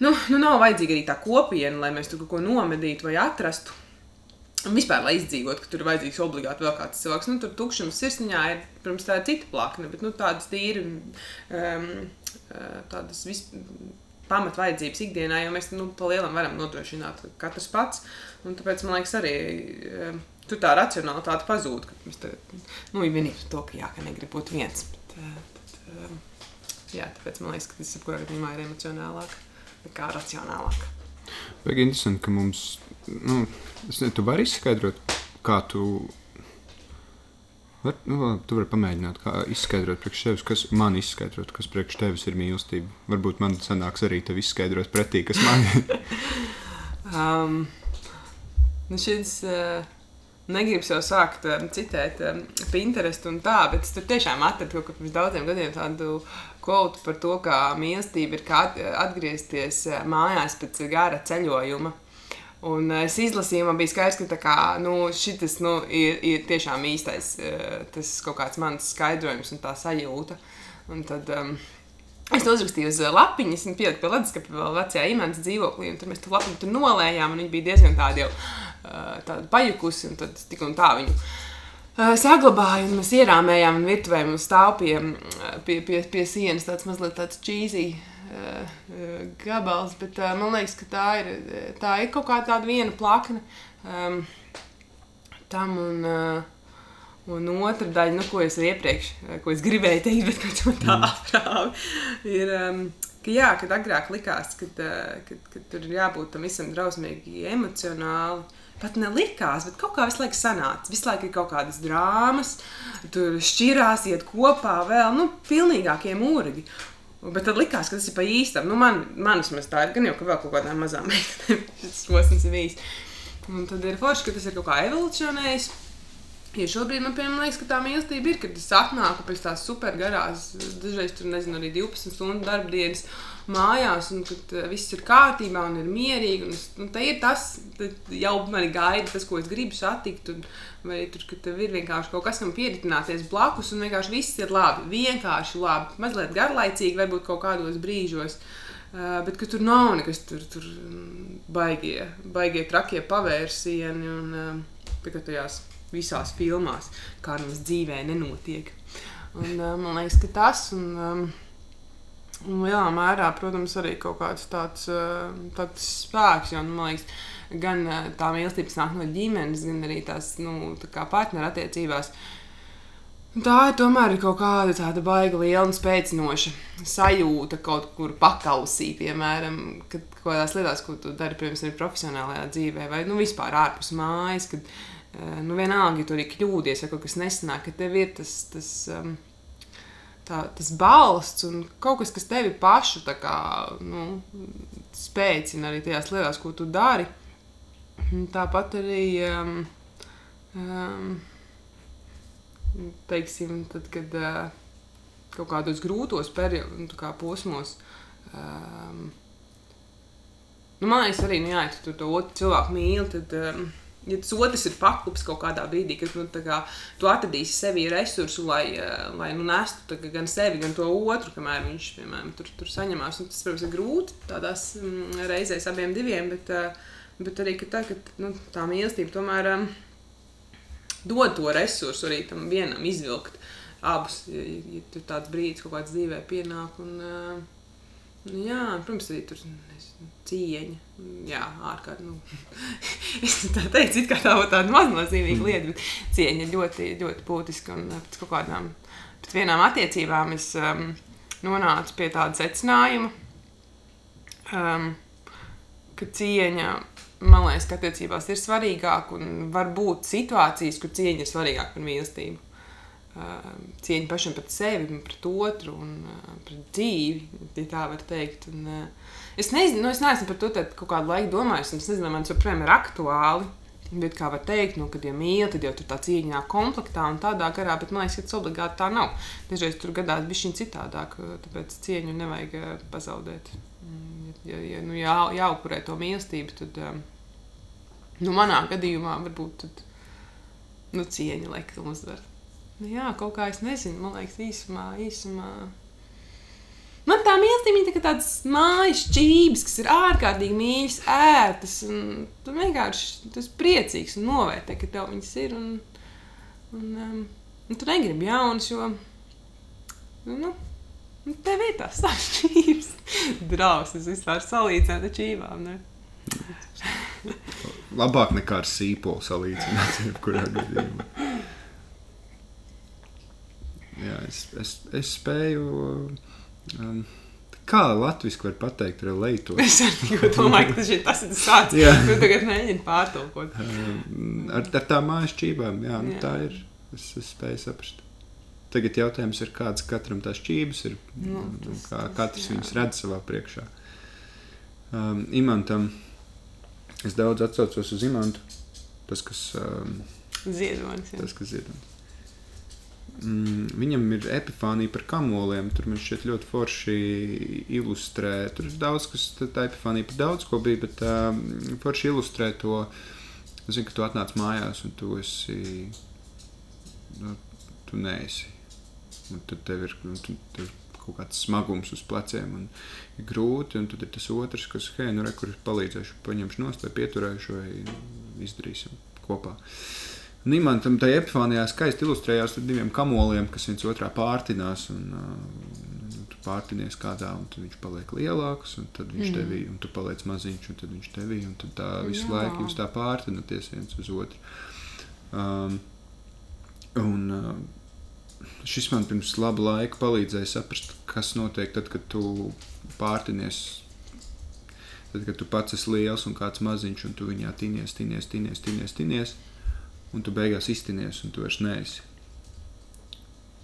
Nu, nu nav vajadzīga arī tā kopiena, lai mēs tur kaut ko nomedītu vai atrastu. Un vispār, lai izdzīvotu, ka tur ir vajadzīgs obligāti vēl kāds cilvēks. Nu, tur tukšums sirsniņā ir, protams, tā ir cita plakne, bet nu, tādas tīri, um, tādas vis, pamatvajadzības ikdienā, jo mēs nu, pa lielam varam nodrošināt katrs pats. Un tāpēc man liekas arī. Um, Tur tā racionālitāte pazūd. Mēs tagad, nu, vienīgi to, ka jā, ka negrib būt viens. Bet, bet, jā, tāpēc man liekas, ka tas jebkurā gadījumā ir emocionālāk nekā racionālāk. Vajag interesanti, ka mums, nu, es nezinu, tu vari izskaidrot, kā tu, var, nu, tu vari pamēģināt, kā izskaidrot priekš tevis, kas man izskaidrot, kas priekš tevis ir mīlestība. Varbūt man sanāks arī tev izskaidrot pretī, kas man ir. <laughs> <laughs> um, nu šis, uh, negribu jau sākt um, citēt um, Pinterest un tā, bet es tur tiešām atradu kaut ko pirms daudziem gadiem tādu kvotu par to, kā mīlestība ir kā atgriezties uh, mājās pēc gara ceļojuma. Un uh, es izlasīju, man bija skaidrs, ka kā, nu, šis nu, ir, ir tiešām īstais, uh, tas kaut kāds mans skaidrojums un tā sajūta. Un tad, um, Es uzrakstīju uz lapiņas, un pieliku pie leduskapa vēl vecajā imants dzīvoklī. Tur mēs to lapiņu tur nolējām, un viņi bija diezgan tādi jau tāda pajukusi, un tad tik un tā viņu saglabāju, un mēs ierāmējām, un virtuvē mums stāv pie, pie, pie, pie sienas tāds mazliet tāds cheesy gabals, bet man liekas, ka tā ir, tā ir kaut kā tāda viena plakne um, tam, un, un otra daļa, nu, ko es iepriekš, ko es gribēju teikt, bet kāds man tā aprāva, ir, um, ka jā, kad agrāk likās, kad, kad, kad tur ir jābūt tam visam drausmīgi emocionāli, pat nelikās, bet kaut kā visu laiku sanāca. Visu laiku ir kaut kādas drāmas, tur šķirās, iet kopā vēl, nu, pilnīgākie mūrgi. Bet tad likās, ka tas ir pa īstam. Nu, man, man vismaz tā ir, gan jau ka vēl kaut kādām mazām <laughs> meitenēm šis posms ir bijis. Un tad ir forši, ka tas ir kaut kā evolucionējis. Ja šobrīd man piemēram, liekas, ka tā mīlestība ir, kad es atnāku pēc tās super garās, dažreiz tur nezinu, arī 12 stundu darba dienas mājās, un kad uh, viss ir kārtībā un ir mierīgi. Un es, nu, tā ir tas, jau mani gaida tas, ko es gribu satikt. Un, vai tur, ir vienkārši kaut kas, kam pieredzināties blakus, un vienkārši viss ir labi. Vienkārši labi, mazliet garlaicīgi, varbūt kaut kādos brīžos. Uh, bet tur nav nekas tur, tur baigie, baigie trakie pavērsieni un uh, tikai tajās visās filmās, kā mums dzīvē nenotiek. Un, uh, man liekas, ka tas un, um, un lielā mērā, protams, arī kaut kāds tāds, uh, tāds spēks, jo man liekas, gan tā mīlestība nāk no ģimenes, gan arī tās nu, tā partnerattiecībās. Tā ir tomēr kaut kāda tāda baiga, liela un spēcinoša sajūta kaut kur pakausī, piemēram, kad kaut kādās lietās, ko tu dari, piemēram, profesionālajā dzīvē, vai nu, vispār ārpus mājas. Kad, Eh, nu, vienalga, ja tur ir kļūdies vai kaut kas nesanāk, ka tev ir tas, tas, tā, tas balsts un kaut kas, kas tevi pašu kā, nu, spēcina arī tajās lietās, ko tu dari. Tāpat arī, um, um, teiksim, tad, kad uh, kaut kādos grūtos periodos, nu, kā posmos, um, nu, man liekas, arī, nu, jā, ja tu to otru cilvēku mīli, tad. Um, ja tas otrs ir paklups kaut kādā brīdī, kad nu, kā, tu atradīsi sevī resursu, lai, eh, lai nu, nestu kā, gan sevi, gan to otru, kamēr viņš piemēram, tur, tur saņemās. Un tas, protams, ir grūti tādās mm, reizēs abiem diviem, bet, eh, bet arī tā, ka nu, tā mīlestība tomēr um, dod to resursu arī tam vienam izvilkt abus, ja, ja tur tāds brīdis kaut kāds dzīvē pienāk. Un, uh, nu, jā, protams, arī tur nezinu, cieņa. Jā, ārkārtīgi. Nu, <laughs> es tā teicu, it kā tā būtu tāda maznozīmīga lieta, bet cieņa ļoti, ļoti būtiska. Un pēc kaut kādām, pēc vienām attiecībām es um, nonācu pie tāda secinājuma, um, ka cieņa, man liekas, ka attiecībās ir svarīgāk un var būt situācijas, kur cieņa ir svarīgāka par mīlestību. Cieņa pašam pret sevi, pret otru un pret dzīvi, ja tā var teikt. Un, Es nezinu, nu, es neesmu par to kaut kādu laiku domājis, un es nezinu, man tas joprojām ir aktuāli. Bet, kā var teikt, nu, kad jau mīl, tad jau tur tā cīņā komplektā un tādā garā, bet man liekas, ka tas obligāti tā nav. Dažreiz tur gadās bija šī citādāk, tāpēc cieņu nevajag pazaudēt. Mm, ja, ja nu, jā, jāupurē to mīlestību, tad, nu, manā gadījumā varbūt tad, nu, cieņa laikam uzvar. Nu, jā, kaut kā es nezinu, man liekas, īsumā, īsumā Man tā mīlestība ir tā tādas mājas čības, kas ir ārkārtīgi mīļas, ērtas. Tu vienkārši esi priecīgs un novērtē, ka tev viņas ir. Un, un, um, un tu negribi jaunas, jo nu, nu, tev ir tās savas čības. <laughs> Drausmas vispār salīdzināt ar čībām. Ne? Labāk nekā ar sīpolu salīdzināt, jebkurā gadījumā. <laughs> Jā, es, es, es spēju Um, Kā latviešu var pateikt, relētot? Es domāju, ka tas ir tas, kas nu, tagad mēģina pārtulkot. Um, ar, ar tām mājas čībām, jā, nu, jā. tā ir. Es, es spēju saprast. Tagad jautājums ir, kādas katram tās čības ir, nu, tas, kā katrs jā. viņas redz savā priekšā. Um, imantam, es daudz atsaucos uz imantu, tas, kas... Um, ziedonis. Tas, kas ziedonis. Mm, viņam ir epifānija par kamoliem. Tur man šķiet ļoti forši ilustrē. Tur ir daudz, kas tā epifānija par daudz ko bija, bet uh, forši ilustrē to. Es zinu, ka tu atnāc mājās un tu esi. Nu, tu neesi. Un tad tev ir, tu, tev kaut kāds smagums uz pleciem un ir grūti. Un tad ir tas otrs, kas, hei, nu, re, kur palīdzēšu, paņemšu nost vai pieturēšu vai izdarīsim kopā. Uh, Nimantam tajā epifānijā skaisti ilustrējās ar diviem kamoliem, kas viens otrā pārtinās. Un, uh, pārtinies kādā, un tad viņš paliek lielāks, un tad viņš mm. tevī, un tu paliec maziņš, un tad viņš tevī, un tad tā visu Jā. laiku jūs tā pārtinaties viens uz otru. Um, un uh, šis man pirms laba laika palīdzēja saprast, kas notiek tad, kad tu pārtinies Tad, kad tu pats esi liels un kāds maziņš, un tu viņā tinies, tinies, tinies, tinies, tinies, un tu beigās iztinies, un tu vairs neesi.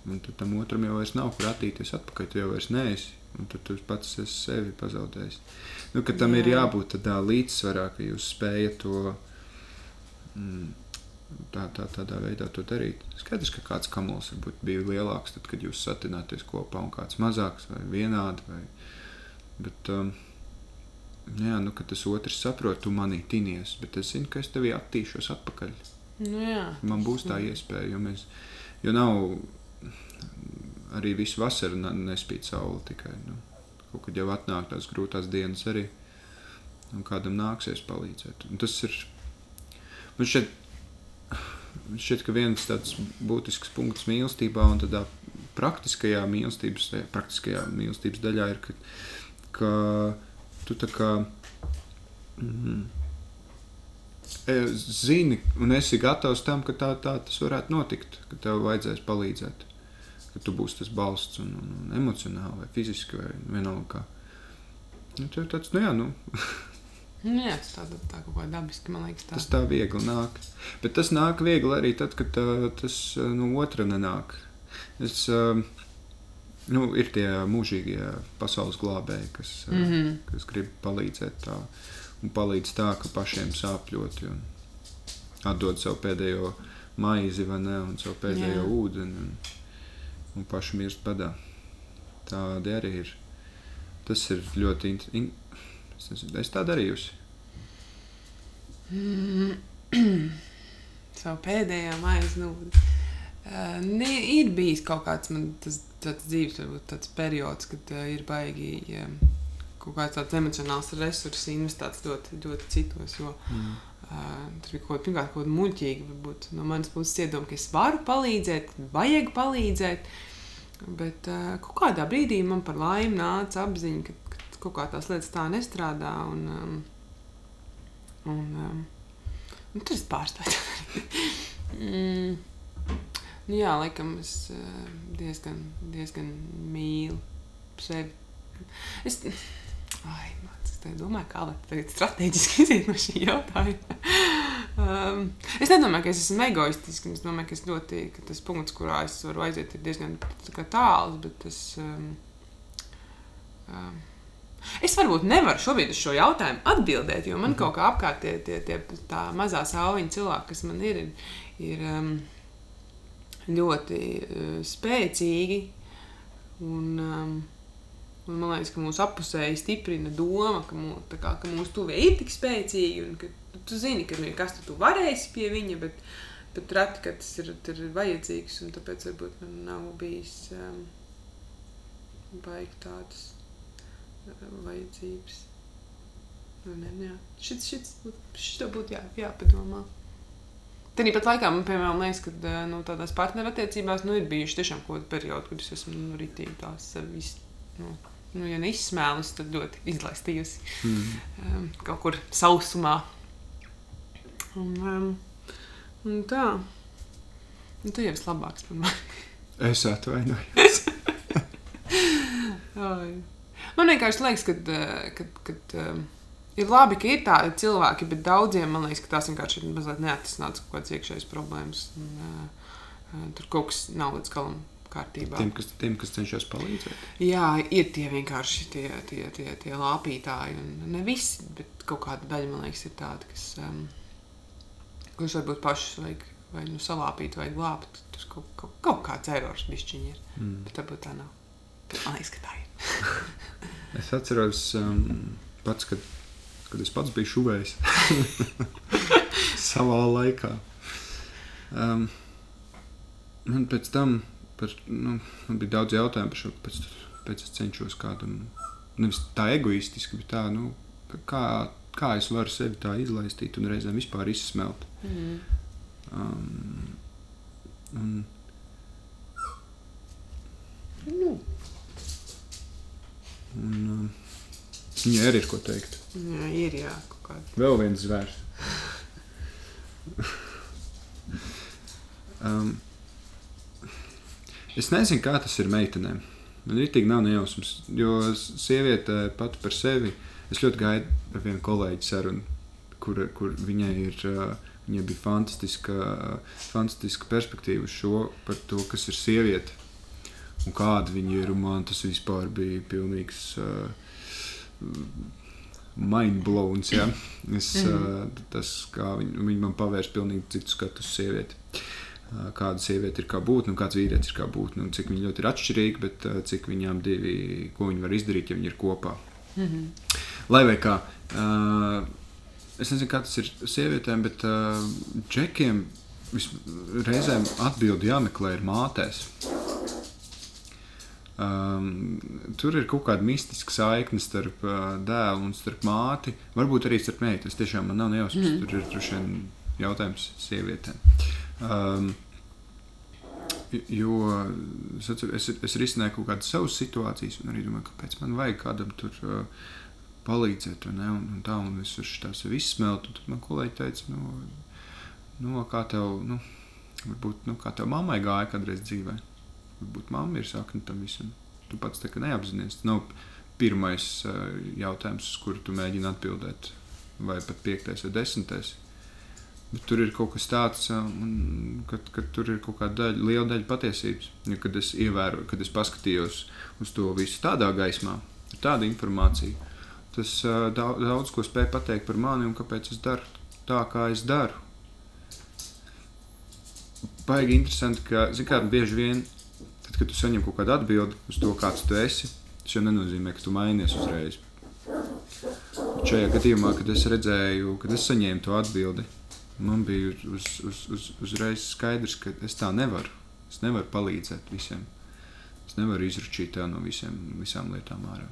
Un tad tam otram jau nav kur attīstīties atpakaļ. Tu jau vairs neesi. Un tad tu pats esi sevi pazaudējis. Nu, tam Jā. ir jābūt tādā līdzsvarā, ka jūs spējat to mm, tā, tā, tādā veidā to darīt. Skaidrs, ka kāds kamols varbūt bija lielāks, tad, kad jūs satināties kopā, un kāds mazāks vai vienādi. Vai, bet, um, jā, nu, tas otrs saprot, tu manī tinies, bet es zinu, ka es tevi attīšos atpakaļ. Nu, jā. Man būs tā iespēja, jo, mēs, jo nav arī visu vasaru nespīd saule tikai. Nu, kaut kad jau atnāk tās grūtās dienas arī, un kādam nāksies palīdzēt. Un tas ir, man šķiet, šķiet, ka viens tāds būtisks punkts mīlestībā un tādā praktiskajā mīlestības, praktiskajā mīlestības daļā ir, ka, ka tu tā kā mm, zini un esi gatavs tam, ka tā, tā tas varētu notikt, ka tev vajadzēs palīdzēt ka tu būsi tas balsts un, un, un emocionāli vai fiziski vai vienalga. Nu, tas ir tāds, nu jā, nu. Nu jā, tas tā, tā kaut kā dabiski, man liekas. Tā. Tas tā viegli nāk. Bet tas nāk viegli arī tad, kad tā, tas no otra nenāk. Es, nu, ir tie mūžīgie pasaules glābēji, kas, mm -hmm. kas grib palīdzēt tā. Un palīdz tā, ka pašiem sāp ļoti. Un atdod savu pēdējo maizi vai ne, un savu pēdējo Jā. ūdeni. Un, un paši mirst badā. Tādi arī ir. Tas ir ļoti. In, in, es, nezinu, es tā darījusi. <clears throat> Savu pēdējo maizi nūdi. Uh, ne, ir bijis kaut kāds man tas, tāds dzīves tāds periods, kad uh, ir baigi uh, kaut kāds tāds emocionāls resurss investēts ļoti, ļoti citos. Jo, mm. Uh, tur bija kaut, pirmkārt, kaut kāda muļķīga, varbūt no manas puses iedoma, ka es varu palīdzēt, vajag palīdzēt. Bet uh, kaut kādā brīdī man par laimi nāca apziņa, ka, ka kaut kā tās lietas tā nestrādā. Un, um, un, um, un tur es pārstāju. <laughs> mm, nu jā, laikam es uh, diezgan, diezgan mīlu sevi. Es, ai, Es domāju, kā lai strateģiski <laughs> iziet no šī jautājuma. um, es nedomāju, ka es esmu egoistisks. Es domāju, ka, es ļoti, ka tas punkts, kurā es varu aiziet, ir diezgan tāls. Bet es, um, um, es varbūt nevaru šobrīd uz šo jautājumu atbildēt, jo man kaut kā apkārt tie, tie, tie tā mazā sauliņa cilvēki, kas man ir, ir um, ļoti uh, spēcīgi. Un, um, Un man liekas, ka mūsu apusēji stiprina doma, ka, mū, kā, ka mūsu tuvie ir tik spēcīgi un ka tu zini, ka nu, kas tu, tu varēsi pie viņa, bet, bet reti, ka tas ir, ir vajadzīgs. Un tāpēc varbūt man nav bijis um, baigi tādas uh, vajadzības. Nu. Šis, šis, šis būtu jā, jāpadomā. Tāpat laikā man, piemēram, liekas, ka uh, nu, tādās partnerattiecībās nu, ir bijuši tiešām kaut kādi periodi, kad es esmu nu, ritīgi tās sevis. Nu, nu, ja neizsmēlus, tad ļoti izlaistījusi mm. um, kaut kur sausumā. Un, um, un tā, un tu jau esi labāks par mani. es atvainojos. <laughs> man vienkārši liekas, ka, eh, ka, ka um, ir labi, ka ir tādi cilvēki, bet daudziem man liekas, ka tās vienkārši ir mazliet neatrisināts kaut kāds iekšējs problēmas. Un, uh, tur kaut kas nav līdz galam kārtībā. Tiem, kas, tiem, kas cenšas palīdzēt. Jā, ir tie vienkārši tie, tie, tie, tie lāpītāji. Un ne visi, bet kaut kāda daļa man liekas, ir tāda, kas, um, kurš varbūt pašus vajag vai nu salāpīt, vai glābt. Tur kaut, kaut, kaut kāds erors bišķiņi ir. Mm. Bet varbūt tā nav. Man liekas, ka tā ir. <laughs> es atceros um, pats, kad, kad es pats biju šuvējis <laughs> savā laikā. Um, man pēc tam par, nu, bija daudz jautājumu par šo, pēc, pēc es cenšos kādu, nevis tā egoistiski, bet tā, nu, kā, kā es varu sevi tā izlaistīt un reizēm vispār izsmelt. Mm. Um, un, nu. Un, um, viņai arī ir ko teikt. Jā, ir jā, kaut kāda. Vēl viens zvērs. <laughs> um, Es nezinu, kā tas ir meitenēm. Man ir tik nav nejausmas, jo sieviete pati par sevi. Es ļoti gaidu ar vienu kolēģi sarunu, kur, kur viņai ir. Viņai bija fantastiska, fantastiska perspektīva uz šo, par to, kas ir sieviete. un kādi viņi ir. Man tas vispār bija pilnīgs. Uh, Mindblowns, ja? es, uh, tas, kā viņi, viņi man pavērst pilnīgi citu skatu uz sievieti. Uh, kāda sieviete ir kā būtne, un kāds vīrietis ir kā būtne, un cik viņi ļoti ir atšķirīgi, bet uh, cik viņām divi, ko viņi var izdarīt, ja viņi ir kopā. Mm -hmm. Lai vai kā, uh, es nezinu, kā tas ir sievietēm, bet uh, džekiem reizēm atbildi jāmeklē ir mātēs. Um, tur ir kaut kāda mistiska saikne starp uh, dēlu un starp māti. Varbūt arī starp meitu. Tas tiešām man nav nejausmas. Mm. Tur ir droši vien jautājums sievietēm. Um, jo es, es, es risināju kaut kādas savas situācijas, un arī domāju, kāpēc man vajag kādam tur uh, palīdzēt. Un, un, un tā, un es tur tās izsmeltu. Tad man kolēģi teica, nu, nu, kā tev, nu, varbūt, nu, kā tev mammai gāja kādreiz dzīvēm Varbūt mamma ir sakne tam visam. Tu pats tā kā neapzinājies. Nav pirmais uh, jautājums, uz kuru tu mēģini atbildēt, vai pat piektais vai desmitais. Bet tur ir kaut kas tāds, un, kad, kad tur ir kaut kāda daļa, liela daļa patiesības. Ja, kad es ievēroju, kad es paskatījos uz to visu tādā gaismā, ar tādu informāciju, tas uh, daudz, daudz ko spēja pateikt par mani un kāpēc es daru tā, kā es daru. Baigi interesanti, ka, zinām, bieži vien kad tu saņem kaut kādu atbildi uz to, kāds tu esi, tas jau nenozīmē, ka tu mainies uzreiz. Šajā gadījumā, kad es redzēju, kad es saņēmu to atbildi, man bija uz, uz, uz, uzreiz skaidrs, ka es tā nevaru. Es nevaru palīdzēt visiem. Es nevaru izručīt tev no visiem, visām lietām ārā.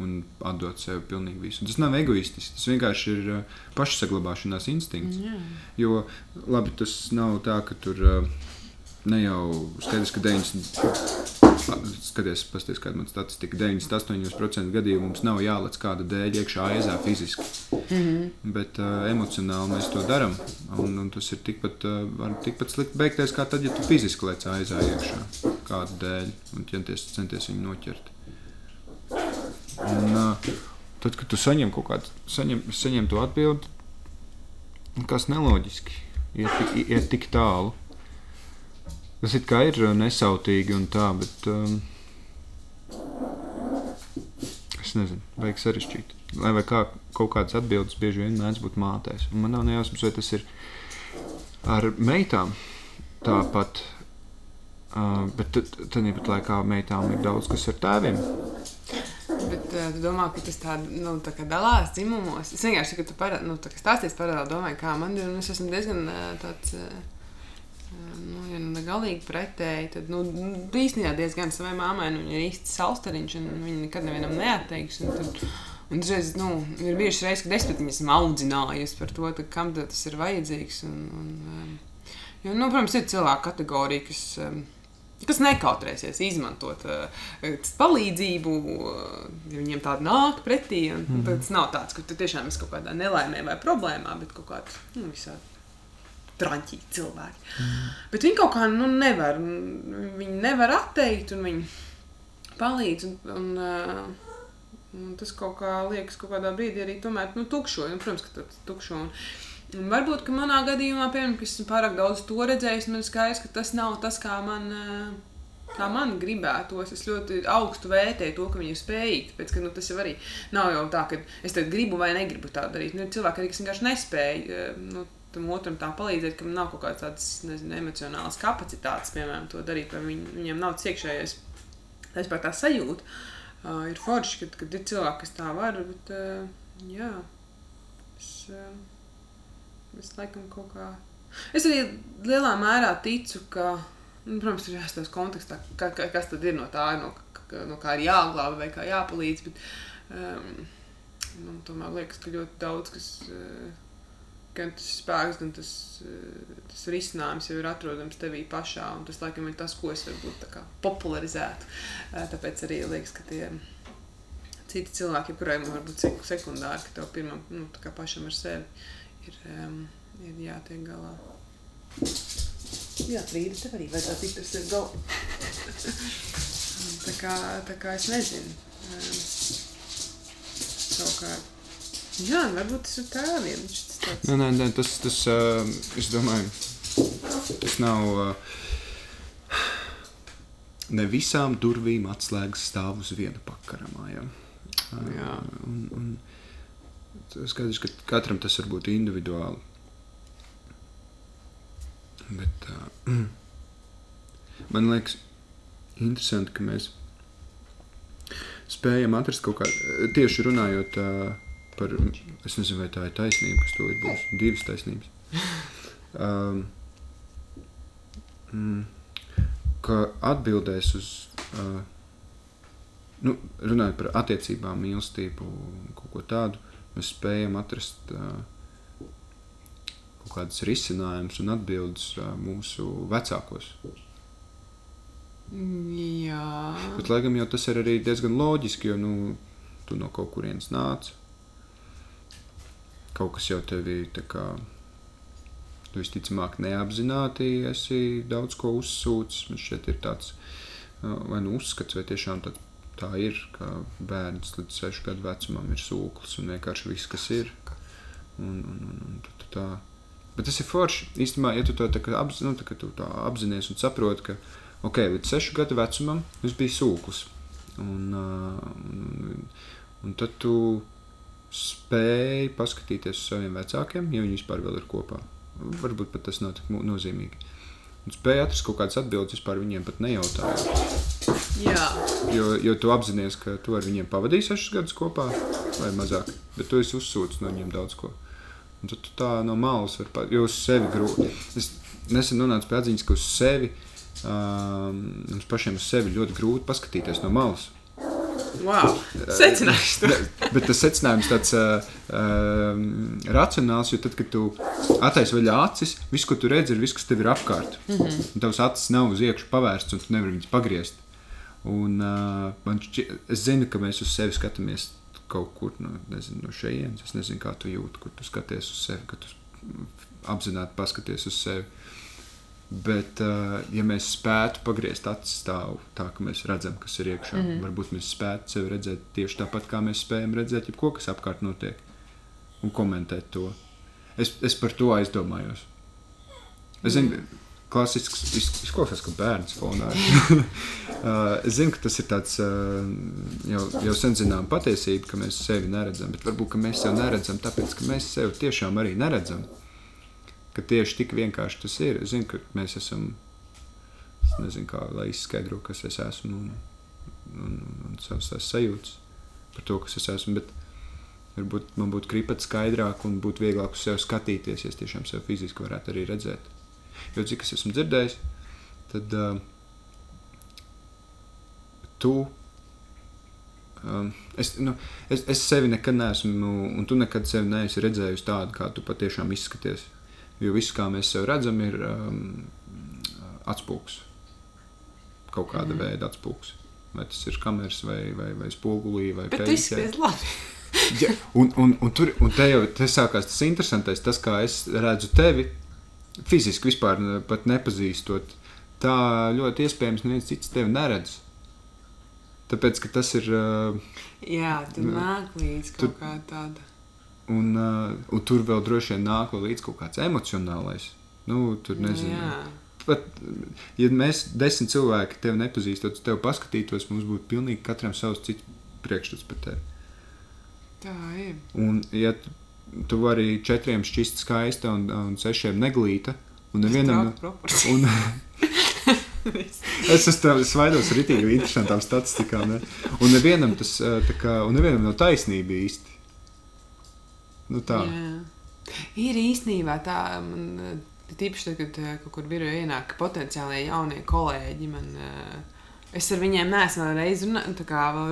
Un atdot sev pilnīgi visu. Tas nav egoistiski. Tas vienkārši ir uh, pašsaglabāšanās instinkts. Yeah. Jo labi, tas nav tā, ka tur. Uh, ne jau skaidrs, ka 90. Skaties, pasties, kāda man statistika. 98% gadījumu mums nav jālec kāda dēļ iekšā aizā fiziski. Mm -hmm. Bet uh, emocionāli mēs to darām. Un, un tas ir tikpat, uh, tikpat slikti beigties, kā tad, ja tu fiziski lec aizā iekšā kāda dēļ un centies, centies viņu noķert. Un, uh, tad, kad tu saņem kaut kādu, saņem, saņem to atbildi, kas neloģiski, tik, iet tik tālu. Tas it kā ir uh, nesautīgi un tā, bet um, es nezinu, vajag sarežģīt. Lai vai kā kaut kādas atbildes bieži vien mēdz būt mātēs. Un man nav nejausmas, vai tas ir ar meitām tāpat. Uh, bet tad pat laikā meitām ir daudz kas ar tēviem. Bet uh, tu domā, ka tas tā, nu, tā kā dalās dzimumos. Es vienkārši, ka tu parā, nu, stāstīsi paralēli, domāju, kā man ir. Es esmu diezgan uh, tāds. Uh, Nu, ja nu galīgi pretēji, tad nu, nu, īstenībā diezgan savai mammai nu, ir īsts salstariņš, un viņa nekad nevienam neatteiks. Un tad, un dažreiz, nu, ir bijušas reizes, kad es pat viņas audzinājusi par to, tad, kam tas ir vajadzīgs. Un, un, um, jo, nu, protams, ir cilvēku kategorija, kas. Um, kas nekautrēsies izmantot uh, palīdzību, uh, ja viņiem tāda nāk pretī. Mm -hmm. Tas nav tāds, ka tu tiešām esi kaut kādā nelaimē vai problēmā, bet kaut kādā nu, visādi traģiski cilvēki. Mm. Bet viņi kaut kā nu, nevar, viņi nevar atteikt, un viņi palīdz. Un, un, uh, un tas kaut kā liekas, kaut kādā brīdī arī tomēr nu, tukšo. Un, protams, ka tas tukšo. Un, un varbūt, ka manā gadījumā, piemēram, ka esmu pārāk daudz to redzējis, man ir skaidrs, ka tas nav tas, kā man. Uh, kā man gribētos. Es ļoti augstu vērtēju to, ka viņi ir spējīgi. Tāpēc, ka, nu, tas jau arī nav jau tā, ka es gribu vai negribu tā darīt. Nu, cilvēki, kas vienkārši nespēja. Nu, tam otram tā palīdzēt, kam nav kaut kādas tādas nezinu, emocionālas kapacitātes, piemēram, to darīt, vai viņ, viņiem nav iekšējais vispār tā sajūta. Uh, ir forši, kad, kad ir cilvēki, kas tā var, bet uh, jā, es, uh, es laikam kaut kā. Es arī lielā mērā ticu, ka, nu, protams, ir jāstāsta kontekstā, ka, ka, kas tad ir no tā, no, ka, no kā ir jāglāba vai kā jāpalīdz. Bet, um, man tomēr liekas, ka ļoti daudz kas. Uh, gan tas spēks, gan tas, eh, tas risinājums jau ir atrodams tevī pašā. Tas, laikam, ir tas, ko es varbūt popularizētu. Eh, tāpēc arī liekas, ka tie citi cilvēki, kuriem varbūt sekundāri, ka tev pirmam, nu, pašam ar sevi ir, ir jātiek galā. Jā, Frīda, tev arī vajadzētu tikt ar sevi galā. tā, kā, tā kā es nezinu. Savukārt, jā, varbūt tas ir tēviem. Tāds. Nē, nē, nē tas, tas uh, es domāju, tas nav. Uh, ne visām durvīm atslēgas stāv uz viena pakaramā. Ja? Jā. Un, un skaidrs, ka katram tas var būt individuāli. Bet, uh, <clears throat> man liekas, interesanti, ka mēs spējam atrast kaut kādu tieši runājot uh, par. Es nezinu, vai tā ir taisnība, kas to ir būs. Divas taisnības. <laughs> Um, mm, ka atbildēs uz. Uh, nu, runājot par attiecībām, mīlestību, kaut ko tādu, mēs spējam atrast uh, kaut kādus risinājumus un atbildes uh, mūsu vecākos. Jā. Bet, lai gan jau tas ir arī diezgan loģiski, jo nu, tu no kaut kurienes nāc. Kaut kas jau tevi tā kā. Tu visticamāk neapzināti esi daudz ko uzsūcis. Man šķiet, ir tāds vai nu uzskats, vai tiešām tāds tā ir, ka bērns līdz sešu gadu vecumam ir sūklis un vienkārši viss, kas ir. Un, un, un, un, tu tā. Bet tas ir forši. Īstenībā, ja tu to tā apz, nu, tā, tu tā apzinājies un saproti, ka okay, līdz sešu gadu vecumam es biju sūklis. Un, un, un tad tu spēji paskatīties uz saviem vecākiem, ja viņi vispār vēl ir kopā. Varbūt pat tas nav tik nozīmīgi. Un spēja atrast kaut kādas atbildes vispār viņiem pat nejautājot. Jā. Jo, jo tu apzinājies, ka tu ar viņiem pavadīji sešus gadus kopā, vai mazāk, bet tu esi uzsūcis no viņiem daudz ko. Un tad tu tā no malas vari pat, jo uz sevi grūti. Es nesen nonācu pie atziņas, ka uz sevi, um, mums pašiem uz sevi ļoti grūti paskatīties no malas. Wow. Secinājums. to. Bet tas secinājums tāds uh, uh, racionāls, jo tad, kad tu attaisno vaļā acis, viss, ko tu redzi, ir viss, kas tev ir apkārt. Mm -hmm. Un tavs acis nav uz iekšā pavērsts, un tu nevari viņus pagriezt. Un, uh, šķi, es zinu, ka mēs uz sevi skatāmies kaut kur no, nezinu, no šejienes. Es nezinu, kā tu jūti, kur tu skaties uz sevi, kad tu apzināti paskaties uz sevi. Bet, uh, ja mēs spētu pagriezt acis stāvu tā, ka mēs redzam, kas ir iekšā, mm -hmm. varbūt mēs spētu sevi redzēt tieši tāpat, kā mēs spējam redzēt jebko, kas apkārt notiek, un komentēt to. Es, es par to aizdomājos. Es zinu, klasisks iz- izklausās, ka bērns fonā ir. Uh, <laughs> es zinu, ka tas ir tāds uh, jau, jau sen zinām patiesība, ka mēs sevi neredzam, bet varbūt mēs sevi neredzam, tāpēc ka mēs sevi tiešām arī neredzam. Ka tieši tik vienkārši tas ir. Es zinu, ka mēs esam. Es nezinu, kā lai izskaidrotu, kas es esmu un, un, un savas tās sajūtas par to, kas es esmu. Bet varbūt man būtu kripat skaidrāk un būtu vieglāk uz sevi skatīties, ja es tiešām sevi fiziski varētu arī redzēt. Jo cik es esmu dzirdējis, tad uh, tu. Um, es, nu, es, es sevi nekad neesmu, un tu nekad sevi neesi redzējusi tādu, kā tu patiešām izskaties. Jo viss, kā mēs sevi redzam, ir um, atspūgs. Kaut kāda mm veida atspūgs. Vai tas ir kameras, vai, vai, vai spogulī, vai tu peļķē. izskaties labi. Ja, un, un, un, tur, un te jau te sākās tas interesantais, tas, kā es redzu tevi, fiziski vispār pat nepazīstot. Tā ļoti iespējams, neviens cits tevi neredz. Tāpēc, ka tas ir. Uh, Jā, tur Nu, nāk līdzi tur- kaut kā tāda. Un, uh, un tur vēl droši vien nāk vēl līdzi kaut kāds emocionālais. Nu, tur nezinu. Jā. Pat, ja mēs desmit cilvēki tevi nepazīstot, uz tevi paskatītos, mums būtu pilnīgi katram savs cits priekšstats par tevi. Tā ir. Un, ja tu, tu vari četriem šķist skaista un, un sešiem neglīta, un nevienam. Un, <laughs> es esmu svaidos rītīgi interesantām statistikām. Ne? Un nevienam tas kā, un nevienam nav taisnība īsti. Nu tā. Jā. Ir īstenībā tā, man eh, tīpaši tad, kad eh, kaut kur biroja ienāk potenciāli jaunie kolēģi. Man, eh, es ar viņiem neesmu vēl reizi runā,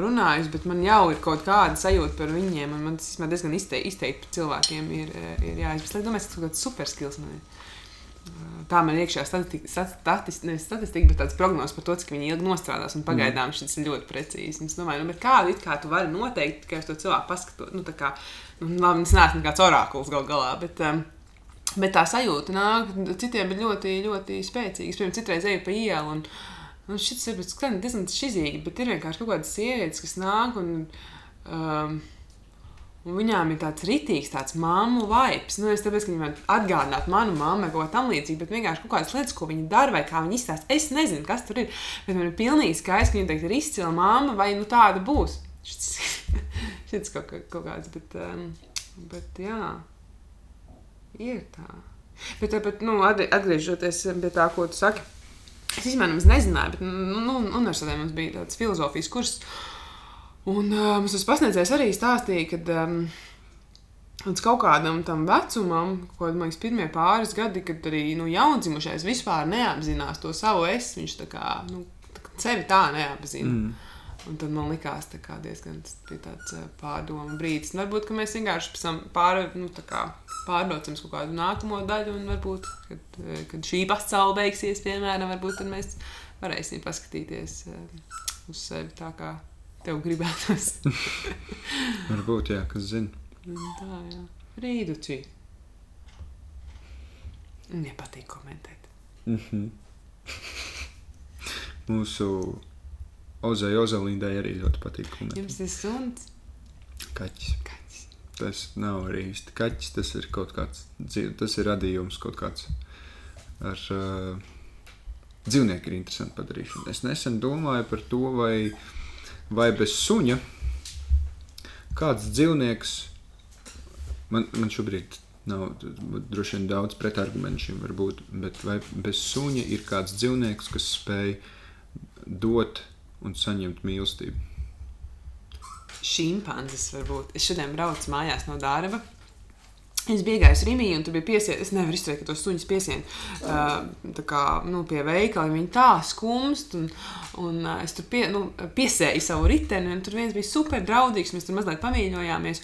runājis, bet man jau ir kaut kāda sajūta par viņiem. un Man tas īstenībā diezgan izte- izteikti par cilvēkiem ir, ir jāizpēta. Es domāju, ka tas ir kaut kāds superskills. Man ir. Tā man ir iekšā statistika, statistika, nevis statistika, bet tāds prognozes par to, cik viņi ilgi nostrādās. Un pagaidām šis ir ļoti precīzi. Un Es domāju, nu, kādu it kā tu vari noteikt, tikai uz to cilvēku paskatot. Nu, kā, labi, es neesmu nekāds orakuls gal galā, bet, um, bet tā sajūta nāk, citiem ir ļoti, ļoti spēcīga. Es pirms citreiz eju pa ielu. Un, Nu, šis ir skan diezgan šizīgi, bet ir vienkārši kaut kādas sievietes, kas nāk un, um, Un viņām ir tāds rītīgs, tāds māmu vibes. Nu, es tāpēc, ka viņi man atgādinātu manu mammu vai ko tam līdzīgu, bet vienkārši kaut kādas lietas, ko viņi dara vai kā viņi izstāsta. Es nezinu, kas tur ir. Bet man ir pilnīgi skaidrs, ka viņa teikt, ir izcila mamma vai nu tāda būs. <laughs> Šis kaut, kaut kāds, bet, um, bet jā, ir tā. Bet, bet nu, atgriežoties pie tā, ko tu saki, es īstenībā nezināju, bet nu, nu, universitātē mums bija tāds filozofijas kurs. Un uh, mums tas pasniedzējs arī stāstīja, ka um, līdz kaut kādam tam vecumam, ko man liekas, pirmie pāris gadi, kad arī nu, jaundzimušais vispār neapzinās to savu es, viņš tā kā, nu, sevi tā neapzina. Mm. Un tad man likās, ka diezgan tāds pārdomu brīdis. Un varbūt mēs vienkārši pār, nu, pārdocam kaut kādu nākamo daļu, un varbūt, kad, kad šī pasaule beigsies, piemēram, varbūt mēs varēsim paskatīties uz sevi tā, kā tev gribētos. <laughs> varbūt, jā, kas zina. Tā, jā. Rīduči. Nepatīk komentēt. Mm -hmm. <laughs> Mūsu Ozai Ozolīdai arī ļoti patīk. Komentēt. Jums ir suns? Kaķis. Kaķis. Tas nav arī īsti kaķis, tas ir kaut kāds, tas ir radījums kaut kāds ar uh, dzīvnieku ir interesanti padarīšana. Es nesen domāju par to, vai, vai bez suņa kāds dzīvnieks, man, man šobrīd nav droši vien daudz pretargumentu šim varbūt, bet vai bez suņa ir kāds dzīvnieks, kas spēj dot un saņemt mīlestību. Šimpanzes varbūt. Es šodien braucu mājās no darba. Es biju gājis Rīgā, un tur bija piesiet, es nevaru izturēt, ka tos suņus piesien uh, kā, nu, pie veikala. Viņi tā skumst, un, un uh, es tur pie, nu, piesēju savu riteni, un tur viens bija super draudzīgs. Mēs tur mazliet pamīļojāmies.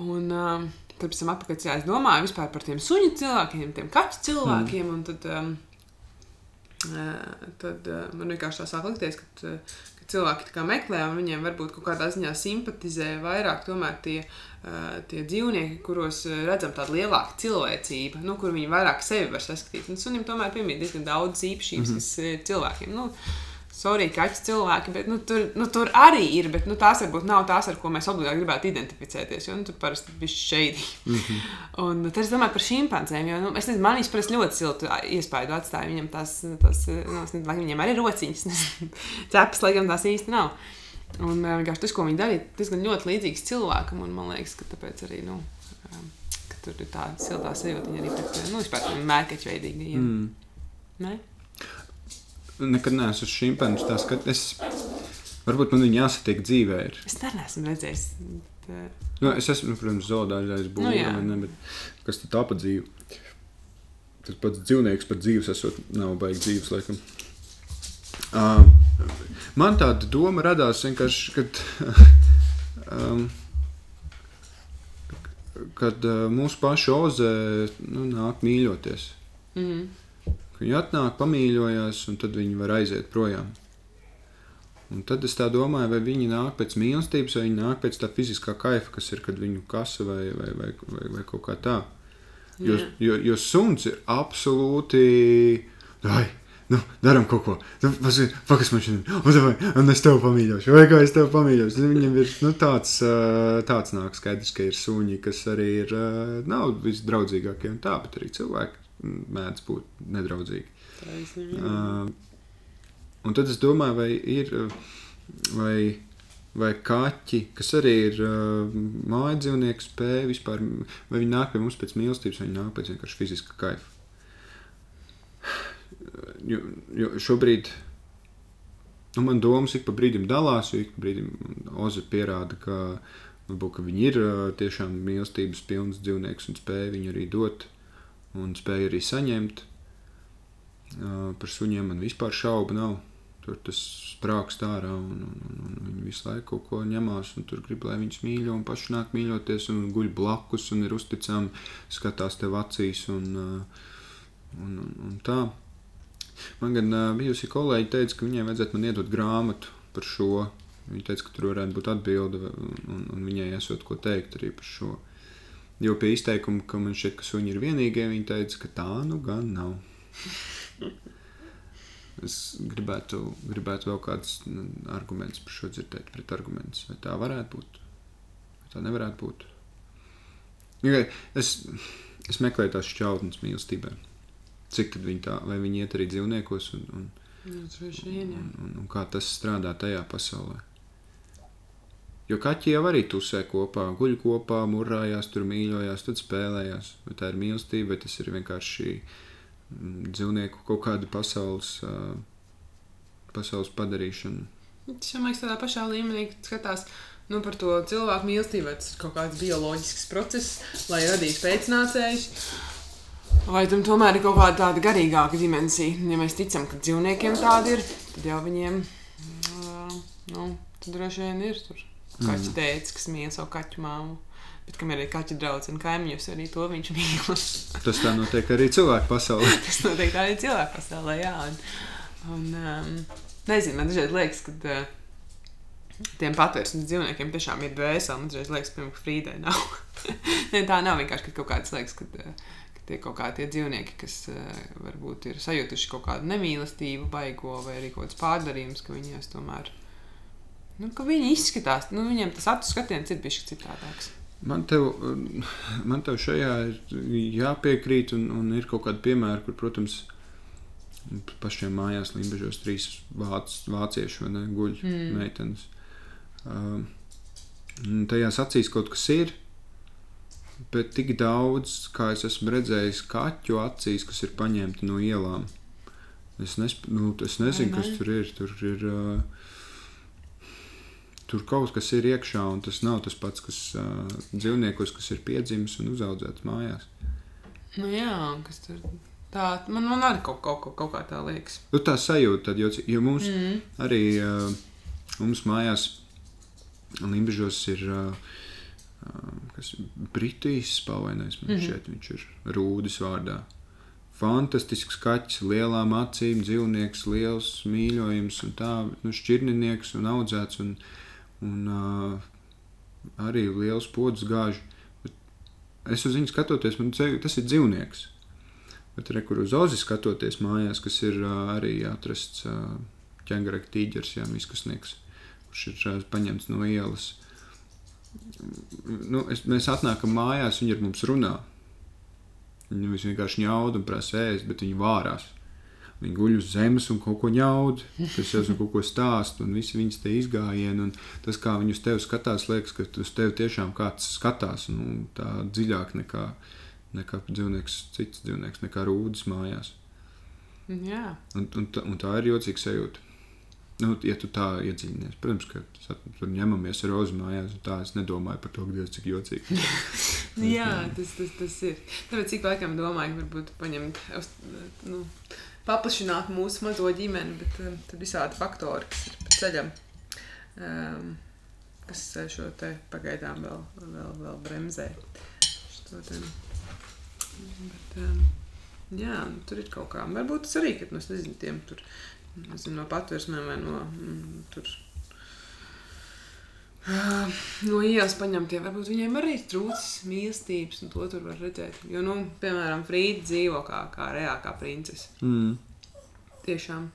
Un, uh, tad pēc tam atpakaļ es domāju par tiem suņu cilvēkiem, tiem kaķu cilvēkiem. Mm. Un tad, um, tad man vienkārši tā sāk likties, ka, ka cilvēki meklē, un viņiem varbūt kaut kādā ziņā simpatizē vairāk tie, tie dzīvnieki, kuros redzam tādu lielāku cilvēcību, nu, kur viņi vairāk sevi var saskatīt. Un sunim tomēr piemīt diezgan daudz īpašības, mm -hmm. kas ir cilvēkiem. Nu, sorry, kaķis cilvēki, bet nu, tur, nu, tur arī ir. Bet nu, tās varbūt nav tās, ar ko mēs obligāti gribētu identificēties. Jo nu, tur parasti bija šeit. Mm -hmm. Un tad es domāju par šīm jo nu, es nezinu, man viņas parasti ļoti siltu iespēju atstāja. Viņam tās, tās nu, nezinu, viņam arī rociņas, <laughs> cepes, laikam tās īsti nav. Un vienkārši tas, ko viņi darīja, tas gan ļoti līdzīgs cilvēkam. Un man liekas, ka tāpēc arī. Nu, Tur ir tāda silta sajūta arī pret nu, mērķa veidīgajiem. Mm. Ne? Nekad neesmu uz šimpanzi. Tā skat, es, varbūt man viņa jāsatiek dzīvē. Ir. Es tā neesmu redzējis. Tā... Nu, es esmu, protams, zoodāļais būvniecības, nu, ne, bet kas tad tā pa dzīvi? Tas pats dzīvnieks par dzīves esot, nav baigi dzīves, laikam. Uh, man tāda doma radās vienkārši, kad, <laughs> um, kad uh, mūsu pašu ozē nu, nāk mīļoties. Mm -hmm. Viņi atnāk, pamīļojās, un tad viņi var aiziet projām. Un tad es domāju, vai viņi nāk pēc mīlestības, vai viņi nāk pēc tā fiziskā kaifa, kas ir, kad viņu kasa vai, vai, vai, vai, vai kaut kā tā. Jo, yeah. jo, jo suns ir absolūti. Ai, nu, darām kaut ko. Nu, Pakas man šodien, un, un es tevi pamīļošu, vai kā es tevi pamīļošu. Viņam ir nu, tāds, tāds nāk skaidrs, ka ir suņi, kas arī ir, nav visdraudzīgākie un tā, bet arī cilvēki mēdz būt nedraudzīgi. Uh, un tad es domāju, vai ir. Vai, vai kaķi, kas arī ir uh, mājas dzīvnieki, spēja vispār, vai viņi nāk pie mums pēc mīlestības, vai viņi nāk pēc vienkārši fiziska kaifa. Jo, jo šobrīd nu, man domas ik pa brīdim dalās, jo ik pa brīdim Oze pierāda, ka, varbūt, ka viņi ir tiešām mīlestības pilns dzīvnieks un spēja viņu arī dot. Uh, un spēju arī saņemt. Uh, par suņiem man vispār šaubu nav. Tur tas sprāgst ārā, un, un, un, un viņi visu laiku kaut ko ņemās, tur grib, lai viņas mīļo, un paši nāk mīļoties, un guļ blakus, un ir uzticami, skatās tev acīs, un, uh, un, un, un tā. Man gan uh, bijusi kolēģi teica, ka viņai vajadzētu man iedot grāmatu par šo. Viņa teica, ka tur varētu būt atbilde, un, un viņai esot ko teikt arī par šo. Jo pie izteikuma, ka man šķiet, ka suņi ir vienīgie, viņi teica, ka tā nu gan nav. <laughs> es gribētu, gribētu vēl kādus nu, argumentus par šo dzirdēt, pret argumentus. Vai tā varētu būt? Vai tā nevarētu būt? Es, es meklēju tās šķautnes mīlestībai. Cik tad viņi tā, vai viņi iet arī dzīvniekos un, un, jā. un, un, un kā tas strādā tajā pasaulē. Jo kaķi jau arī tusē kopā, guļ kopā, murājās, tur mīļojās, tad spēlējās. Vai tā ir mīlestība, vai tas ir vienkārši mm, dzīvnieku kaut kāda pasaules, pasaules padarīšana. Tas jau man liekas, tādā pašā līmenī skatās nu, par to cilvēku mīlestību, vai tas ir kaut kāds bioloģisks process, lai radītu pēcnācējus. Vai tam tomēr ir kaut kāda tāda garīgāka dimensija? Ja mēs ticam, ka dzīvniekiem tāda ir, tad jau viņiem, uh, nu, droši vien ir tur kaķis tēvs, kas mīl savu kaķu māmu. Bet, kam ir arī kaķu draugs un kaimiņus, arī to viņš mīl. <laughs> Tas tā notiek arī cilvēku pasaulē. <laughs> Tas noteikti arī cilvēku pasaulē, jā. Un, un um, nezinu, man dažreiz liekas, ka uh, tiem patvērsmes dzīvniekiem tiešām ir dvēseli. Man dažreiz liekas, piemēram, ka Frīdai nav. <laughs> ne, tā nav vienkārši ka kaut kāds liekas, ka, uh, ka tie kaut kādi dzīvnieki, kas uh, varbūt ir sajutuši kaut kādu nemīlestību, baigo vai arī kaut kāds pārdarījums, ka viņiem tomēr. Nu, viņi izskatās, nu, viņiem tas acu skatiens ir bijis citādāks. Man tev, man tev šajā ir jāpiekrīt, un, un ir kaut kādi piemēri, kur, protams, pašiem mājās Limbaģos trīs vāc, vācieši vai ne, guļ mm. meitenes. Un tajās acīs kaut kas ir, bet tik daudz, kā es esmu redzējis, kaķu acīs, kas ir paņemti no ielām. Es, nesp, nu, es nezinu, Vai kas tur ir. Tur ir uh, Tur kaut kas ir iekšā, un tas nav tas pats, kas uh, dzīvniekos, kas ir piedzimis un uzauguts mājās. Nu, jā, kas tur tā, man, man arī kaut, kaut, kaut, kaut kā tā liekas. Nu, tā sajūta, tad, jo, jo mums mm. Arī uh, mums mājās Limbaģos ir uh, uh, kas, Britijas spāvainais. Man mm -hmm. šeit viņš ir Rūdis vārdā. Fantastisks kaķis, lielām acīm, dzīvnieks, liels mīļojums un tā, nu, šķirninieks un audzēts un, un uh, arī liels pods gāž. Bet Es uz viņu skatoties, man liekas, tas ir dzīvnieks. Bet re, kur uz ozi skatoties mājās, kas ir uh, arī atrasts uh, ķēngara tīģers, jā, izkusnieks, kurš ir uh, paņemts no ielas. Nu, es, mēs atnākam mājās, viņi ar mums runā. Viņi vienkārši ņaud un prasa ēst, bet viņi vārās. Viņi guļ uz zemes un kaut ko ņaud, kas jau kaut ko stāst, un visi viņas te izgājieni. un Tas, kā viņi uz tevi skatās, liekas, ka uz tevi tiešām kāds skatās nu, tā dziļāk nekā, nekā dzīvnieks, cits dzīvnieks, nekā rūdas mājās. Jā, Un, un, tā- un tā ir jocīga sajūta. Nu, ja tu tā iedziļinies, protams, ka tur ņemamies ar rozi mājās, un tā es nedomāju par to, ka Dievs, cik jocīgi. <laughs> Jā tas, tas, tas ir. Tāpēc cik laikam domāju, varbūt paņemt, nu, paplašināt mūsu mazo ģimeni, bet um, tad visādi faktori, kas ir pa ceļam, um, kas eh, šo te pagaidām vēl, vēl, vēl bremzē. Šo te. Bet, um, jā, nu, tur ir kaut kā. Varbūt tas arī, ka, nu, es nezinu, tiem tur, nezinu, no patversmēm vai no mm, tur. Uh, no ielas paņemtie, varbūt viņiem arī trūcis mīlestības, un to tur var redzēt. Jo, nu, piemēram, Frīda dzīvo kā, kā reāla kā princese. Mm. Tiešām.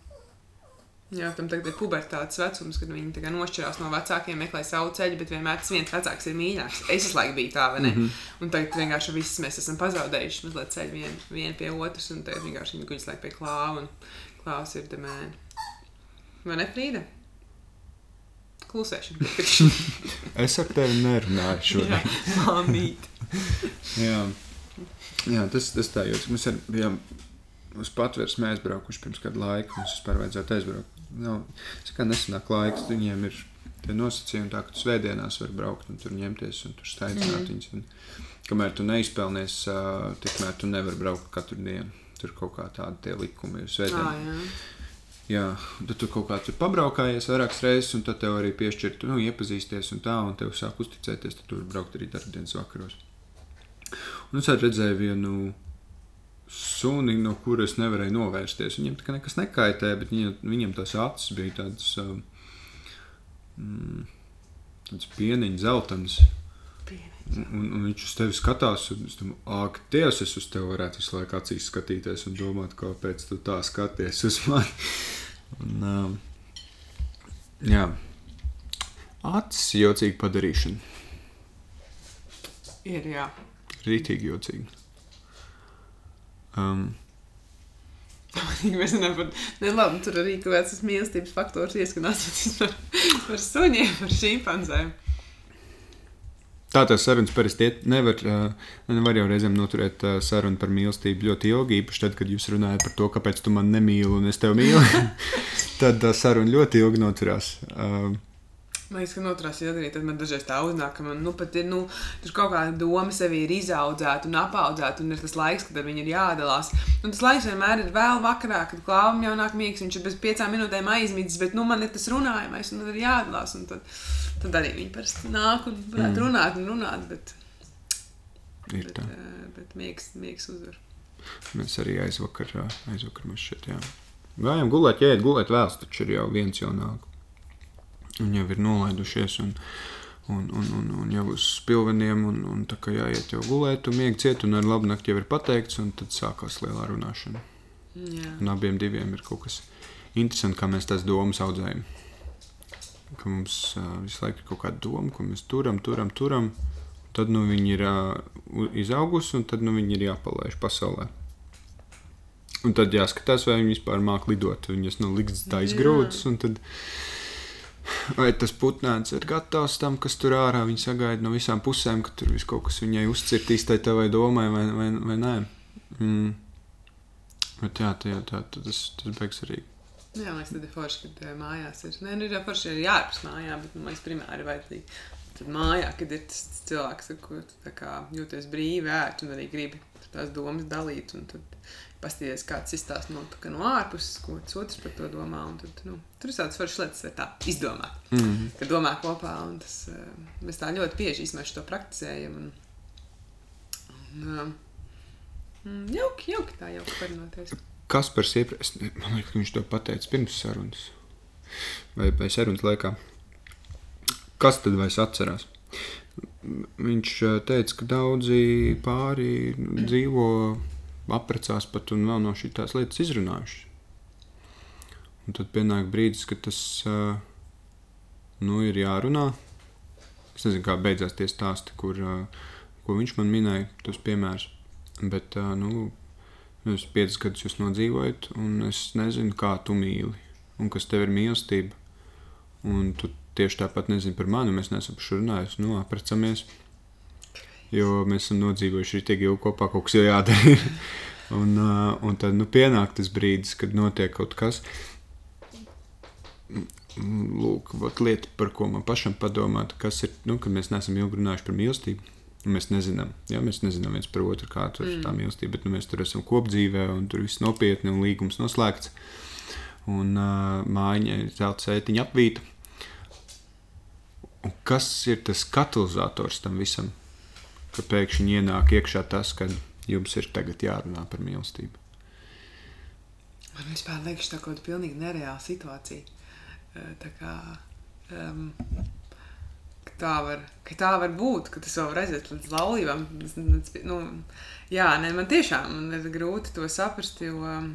Jā, tam tagad ir pubertātes vecums, kad viņi tagad nošķirās no vecākiem, meklē savu ceļu, bet vienmēr tas viens vecāks ir mīļāks. Es visu biju tā, vai ne? Mm -hmm. Un tagad vienkārši viss mēs esam pazaudējuši mazliet ceļu vien, vien pie otras, un tagad vienkārši viņi guļas laiku pie klāva, un klāvs ir demēni. Vai ne, Frīda? Klusēšana. <laughs> Es ar tevi nerunāju šodien. Jā, mamīt. <laughs> Jā, Jā tas, tas tā jūtas. Mēs ar, bijām uz patvērsmē aizbraukuši pirms kāda laika. Mums vispār vajadzētu aizbraukt. Nav, tas kā nesenāk laiks, viņiem ir tie nosacījumi, tā, ka tu svētdienās var braukt un tur ņemties un tur staigāt viņus. Un, kamēr tu neizpelnies, tikmēr tu nevari braukt katru dienu. Tur kaut kā tādi tie likumi ir svētdien. Ah, jā. Tad tu kaut kā tur pabraukājies vairākas reizes, un tad tev arī piešķirt, nu, iepazīsties un tā, un tev sāk uzticēties, tad tu vari braukt arī darbdienas vakaros. Un es redzēju vienu suni, no kuras nevarēju novērsties. Viņam tā kā nekas nekaitē, bet viņa, viņam tās acis bija tādas, um, mm, tādas pieniņas, zeltainas. Un, un viņš uz tevi skatās, un es domāju, ak, Dievs, es uz tevi varētu visu laiku acīs skatīties un domāt, kāpēc tu tā skaties uz mani. Un, um, jā, acis jocīgi padarīšana. Ir, jā. Rītīgi jocīgi. Um, <laughs> Mēs runājam par ne, labi, tur arī kaut kāds mīlestības faktors ieskanās par, par suņiem, par šīmpanzēm. Tā tās sarunas parasti. Nevar, nevar jau reizēm noturēt sarunu par mīlestību ļoti ilgi, īpaši tad, kad jūs runājat par to, kāpēc tu man nemīli un es tevi mīlu. <laughs> tad tā saruna ļoti ilgi noturās. Man liekas, ka noturās ilgi, tad man dažreiz tā uznāk, ka man nu, pat ir nu, tur kaut kāda doma sevi ir izaudzēta un apaudzēta, un ir tas laiks, kad ar viņu ir jādalās. Un tas laiks vienmēr ir vēl vakarā, kad klāvam jau nāk mīgs, viņš ir bez piecām minūtēm aizmidzis, bet nu, man ir tas runājamais, un tad ir jādalās. Tad, tad arī viņi parasti nāk un varētu mm. runāt un runāt, bet, ir bet, tā. uh, bet mīgs, mīgs uzvar. Mēs arī aizvakar, aizvakar mēs šeit, jā. Gājām gulēt, ēd, gulēt vēls, taču ir jau viens jau nāk. Un jau ir nolaidušies un, un, un, un, un jau uz pilveniem, un, un tā kā jāiet jau gulēt, un miega ciet, un ar labu nakti jau ir pateikts, un tad sākās lielā runāšana. Jā. Un abiem diviem ir kaut kas interesants, kā mēs tās domas audzējam. Ka mums uh, visu laiku ir kaut kāda doma, ko mēs turam, turam, turam. Tad nu, viņi ir uh, izaugusi, un tad nu, viņi ir jāpalaiž pasaulē. Un tad jāskatās, vai viņi vispār māca lidot. Viņas nu, liks tā izgrūdas, un tad vai tas putnēns ir gatavs tam, kas tur ārā viņa sagaida no visām pusēm, ka tur viss kaut kas viņai uzcirtīs tai tavai domai, vai, vai, vai nē. Mm. Bet jā, tā, jā tā, tas, tas beigas arī. Jā, man liekas, tad ir forši, kad uh, mājās ir. Nē, nu ir jau forši arī ārpus mājā, bet man liekas, primāri ir vajadzīgi. Tad mājā, kad ir tas cilvēks, ar ko tu kā jūties brīvi, ērt un arī gribi tās domas dalīt, un tad pasties, kāds izstāsta no, kā no ārpuses, ko tas otrs par to domā, un tad, nu, tur ir tādas foršas lietas, tā izdomāt, Mm -hmm. kad domā kopā, un tas, uh, mēs tā ļoti bieži īstenībā to praktizējam, un, un uh, mm, jauki, jauki tā, jauki parunāties. Kas par iepriekš, man liekas, ka viņš to pateica pirms sarunas vai, vai sarunas laikā. Kas tad vairs atcerās? Viņš eh, teica, ka daudzi pāri dzīvo, apprecās pat un vēl no šīs lietas izrunājuši. Un tad pienāk brīdis, kad tas eh, nu, ir jārunā. Es nezinu, kā beidzās tie stāsti, kur, eh, ko viņš man minēja, tos piemērus. Bet, nu, Jūs piecus gadus jūs nodzīvojat, un es nezinu, kā tu mīli, un kas tev ir mīlestība. Un tu tieši tāpat nezini par mani, mēs neesam par šo runājuši, nu, aprecamies. Jo mēs esam nodzīvojuši tik ilgi kopā, kaut kas jau jādara. <laughs> un, uh, un tad nu, pienāk tas brīdis, kad notiek kaut kas. Lūk, vat lieta, par ko man pašam padomāt, kas ir, nu, kad mēs neesam ilgi runājuši par mīlestību. Mēs nezinām, jā, mēs nezinām viens par otru, kā tur ir mm. tā mīlestība, bet nu, mēs tur esam kopdzīvē, un tur viss nopietni, un līgums noslēgts. Un uh, mājiņa ir zelta sētiņa apvīta. Un kas ir tas katalizators tam visam? Ka pēkšņi ienāk iekšā tas, ka jums ir tagad jārunā par mīlestību. Man vispār liekas, tā kaut kāda pilnīgi nereāla situācija. Tā kā, um, tā, var, ka tā var būt, ka tas vēl var aiziet līdz laulībām. Nu, jā, nē, man tiešām man ir grūti to saprast, jo um,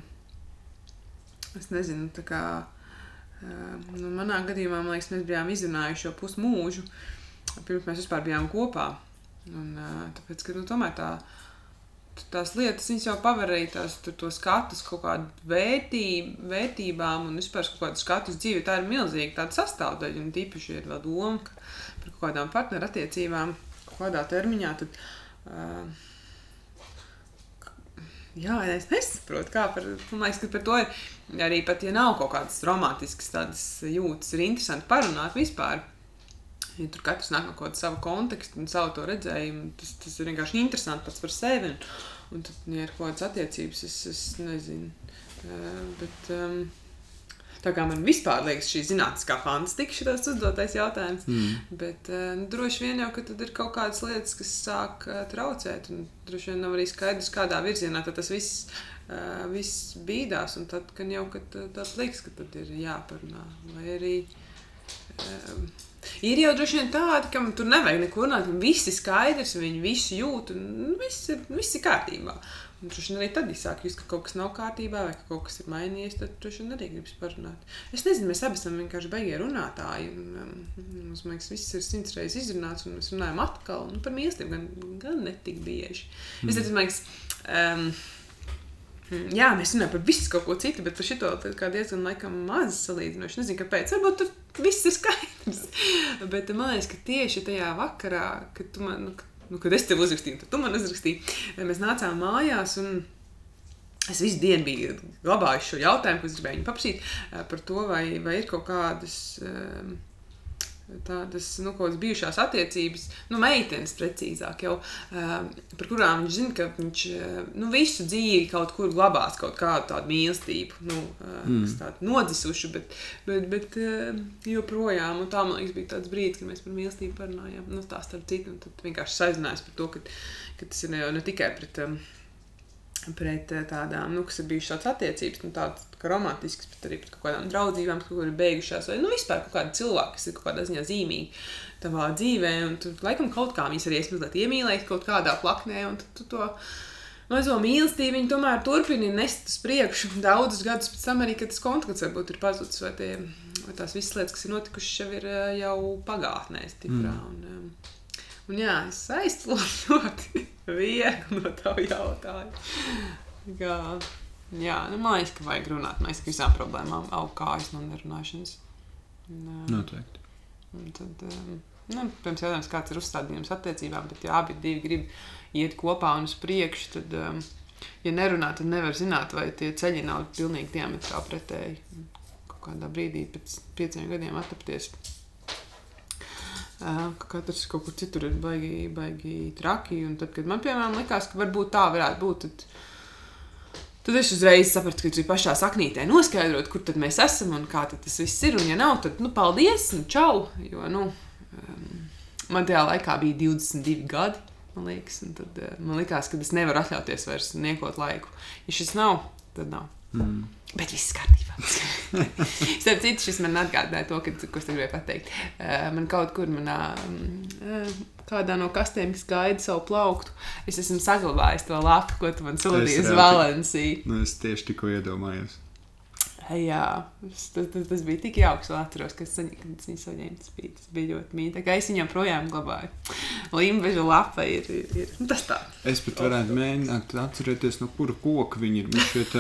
es nezinu, tā kā. Uh, nu, manā gadījumā, man liekas, mēs bijām izrunājuši jau pusmūžu, pirms mēs vispār bijām kopā. Un, uh, tāpēc, ka nu, tomēr tā tās lietas, viņas jau pavarēja tās to skatus kaut kādu vērtību, vērtībām un vispār kaut kādu skatu uz dzīvi. Tā ir milzīga tāda sastāvdaļa, un tīpaši ir vēl doma ka par kaut kādām partnerattiecībām, kaut kādā termiņā. Tad, uh, Jā, es nesaprotu, kā par, man liekas, ka par to ir arī pat, ja nav kaut kādas romantiskas tādas jūtas, ir interesanti parunāt vispār. Ja tur katrs nāk no kaut kāda sava konteksta un savu to redzējumu, tas, tas ir vienkārši interesanti pats par sevi. Un, un tad, ja ir kaut kādas attiecības, es, es nezinu. Bet, um, tā kā man vispār liekas šī zinātniskā fantastika, šis uzdotais jautājums. Mm. Bet uh, nu, droši vien jau, ka tad ir kaut kādas lietas, kas sāk uh, traucēt. Un droši vien nav arī skaidrs, kādā virzienā tas viss. Uh, viss bīdās, un tad, kad jau kad, tad liekas, ka tad ir jāparunā. Vai arī uh, Ir jau droši vien tādi, kam tur nevajag neko runāt, un viss ir skaidrs, viņi visi jūt, un viss ir, viss ir kārtībā. Un droši vien arī tad es sāku just, ka kaut kas nav kārtībā, vai ka kaut kas ir mainījies, tad droši vien arī gribas parunāt. Es nezinu, mēs abi esam vienkārši beigie runātāji, un um, mums, liekas, viss ir simts reizes izrunāts, un mēs runājam atkal, nu, par mīlestību gan, gan netik bieži. Mm. Es man liekas, um, Mm, Jā, mēs runājam par visu kaut ko citu, bet par šo diezgan laikam maz salīdzinoši. Nezinu, kāpēc. Varbūt tur viss ir skaidrs. <laughs> bet man liekas, ka tieši tajā vakarā, kad, man, nu, nu, kad es tev uzrakstīju, tad tu man uzrakstīji, mēs nācām mājās. Un, Es visu dienu biju glabājis šo jautājumu, ko es gribēju viņu paprasīt eh, par to, vai, vai ir kaut kādas um, tādas nu, bijušās attiecības, nu, meitenes precīzāk, jau, uh, par kurām viņš zina, ka viņš uh, nu, visu dzīvi kaut kur glabās kaut kādu tādu mīlestību, nu, uh, mm. kas tādu nodzisušu, bet, bet, bet uh, joprojām, un tā man liekas, bija tāds brīdis, kad mēs par mīlestību parunājām, nu, tā starp citu, un tad vienkārši saizinājās par to, ka, ka tas ir ne, ne tikai pret. Um, pret tādām, nu, kas ir bijušas tādas attiecības, nu, tādas romantiskas, bet arī par kaut kādām draudzībām, kas kaut kur ir beigušās, vai nu, vispār kaut kādi cilvēki, kas ir kaut kādā ziņā zīmīgi tavā dzīvē. Un tu laikam kaut kā viņas arī mazliet iemīlēji kaut kādā plaknē, un tu, to mazo mīlestību viņi tomēr turpina nest uz priekšu <laughs> daudzus gadus pēc tam arī, kad tas kontakts varbūt ir pazudis, vai, tie, vai tās visas lietas, kas ir notikušas, jau ir jau pagātnē stiprā. Mm. Un, um, Un jā, es aizplūstu ļoti <laughs> viegli no tava jautājuma. Jā, nu, man liekas, ka vajag runāt. Man liekas, ka visām problēmām aug kājas no nerunāšanas. Un, Noteikti. Un tad, um, nu, pirms jautājums, kāds ir uzstādījums attiecībām, bet ja abi divi grib iet kopā un uz priekšu, tad, um, ja nerunā, tad nevar zināt, vai tie ceļi nav pilnīgi diametrāli pretēji. Kaut kādā brīdī pēc pieciem gadiem attapties. Uh, ka katrs kaut kur citur ir baigi, baigi traki. Un tad, kad man, piemēram, likās, ka varbūt tā varētu būt, tad, Tad es uzreiz sapratu, ka tu pašā saknītē noskaidrot, kur mēs esam un kā tas viss ir. Un, ja nav, tad, nu, paldies, un čau. Jo, nu, um, man tajā laikā bija 22 gadi, man liekas, un tad uh, man likās, ka es nevaru atļauties vairs niekot laiku. Ja šis nav, tad nav. Mm. Bet viss kārtībā. <laughs> Starp citu, šis man atgādināja to, ka, ko es gribēju pateikt. Uh, man kaut kur manā, uh, kādā no kastēm, kas gaida savu plauktu, es esmu saglabājis to lapu, ko tu man sūtīji uz Valenciju. Nu, es tieši tikko iedomājos. Jā, tas, tas, tas bija tik jauks. Es atceros, ka viņš saņēma. Tas bija, tas bija ļoti mīļi. Es viņam projām glabāju. Limbeža lapa ir, ir, ir nu, tas tā. Es pat varētu mēģināt atcerēties, no kura koka viņi ir. Šeit,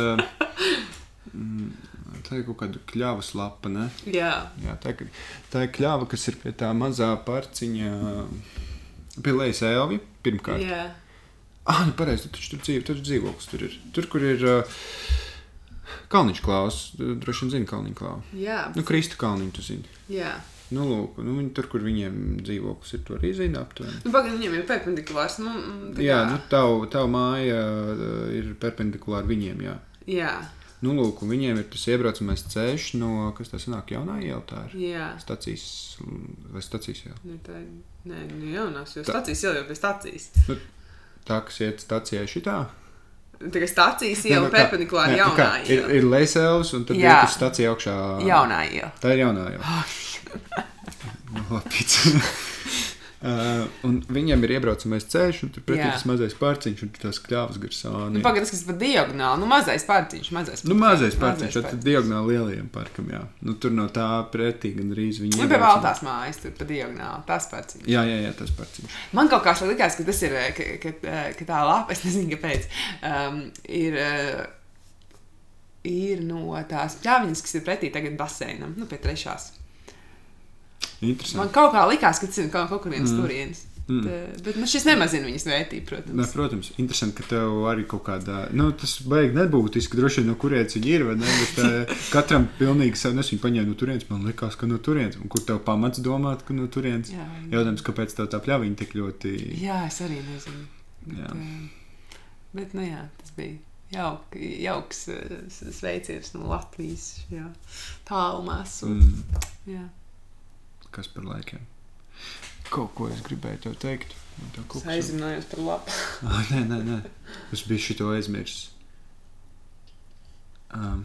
mm, <laughs> tā ir kaut kāda kļavas lapa, ne? Jā. Jā tā, tā ir kļava, kas ir pie tā mazā parciņa, pie lejas elvi, pirmkārt. Jā. Ah, nu pareizi, tu taču tur dzīvo, tur dzīvoklis tur ir. Tur, kur ir... Uh, Kalniņš klāvs, droši vien zina Kalniņu klāvu. Jā. Nu, Kristu Kalniņu, tu zini. Jā. Nu, lūk, nu, viņi tur, kur viņiem dzīvoklis ir, to arī zina aptuveni. Nu, Pagaidām, viņiem ir perpendikulārs. Nu, kā... Jā, nu, tavu tav māja ir perpendikulāra viņiem, jā. Jā. Nu, lūk, viņiem ir tas iebraucamais ceļš no, kas tas nāk, jaunā iela. Tā ir jā. stacijas vai stacijas jau. Ne, tā, nē, nu jaunās, jo tā. stacijas jau ir pie stacijas. Nu, tā, kas iet stacijai šitā. Tā kā stācijas jau ir perpendikulāri jaunā kā, ir, ir Leisēlis, un tad ir tas stācija augšā. Jaunā iela. Tā ir jaunā iela. <laughs> no, <laughs> Uh, un viņiem ir iebraucamais ceļš, un tur pretī tas mazais pārciņš, un tās kļavas garas sāni. Nu, Pagaidām, kas pa diagonāli, nu mazais pārciņš, mazais. Nu, mazais pārciņš, tad pārciņš. diagonāli lielajam parkam, jā. Nu, tur no tā pretī gan arī viņi. Nu, pie valtās mājas, tur pa diagonāli, tas pārciņš. Jā, jā, jā, tas pārciņš. Man kaut kā likās, ka tas ir, ka, ka, ka tā lapa, <laughs> es nezinu, kāpēc, um, ir. Uh, ir no tās pļāviņas, kas ir pretī tagad basēnam, nu, pie trešās. Man kaut kā likās, ka tas ir kaut, kaut kur viens mm. turienis. Mm. Bet, bet nu, šis nemazina viņas vērtību, protams. Ne, protams, interesanti, ka tev arī kaut kādā, nu, tas beigas nebūtiski, droši vien no kurienes viņi ir. Ne, bet, uh, <laughs> katram pilnīgi savu nesu paņēma no turienes. Man liekas, ka no turienes. Un kur tev pamats domāt, ka no turienes? Jā, jā. Jautājums, kāpēc tev tā pļaviņa tik ļoti. Jā, es arī nezinu. Bet, jā. Uh, bet nu jā, tas bija. Jauk, jauks sveiciens no Latvijas. Tālumās. Mm. Jā kas par laikiem. Kaut ko es gribēju tev teikt. Es aizzinājos par labu. <laughs> ah, nē, nē, nē. Es biju šito aizmirsis. Um.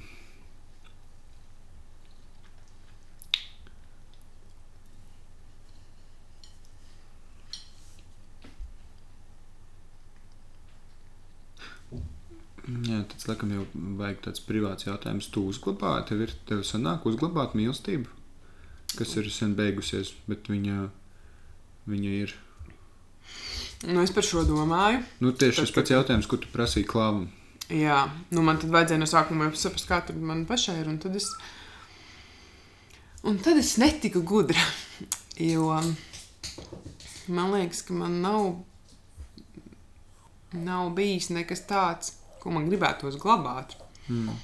Jā, tas laikam jau vajag tāds privāts jautājums. Tu uzglabāji, tev ir tev sanāk uzglabāt mīlestību kas ir sen beigusies, bet viņa, viņa ir. Nu, es par šo domāju. Nu, tieši tas pats jautājums, ko tu prasīji klāvam. Jā, nu man tad vajadzēja no sākuma saprast, kā tur man pašai ir. Un tad es, un tad es netiku gudra. <laughs> Jo man liekas, ka man nav, nav bijis nekas tāds, ko man gribētos glabāt. Mm.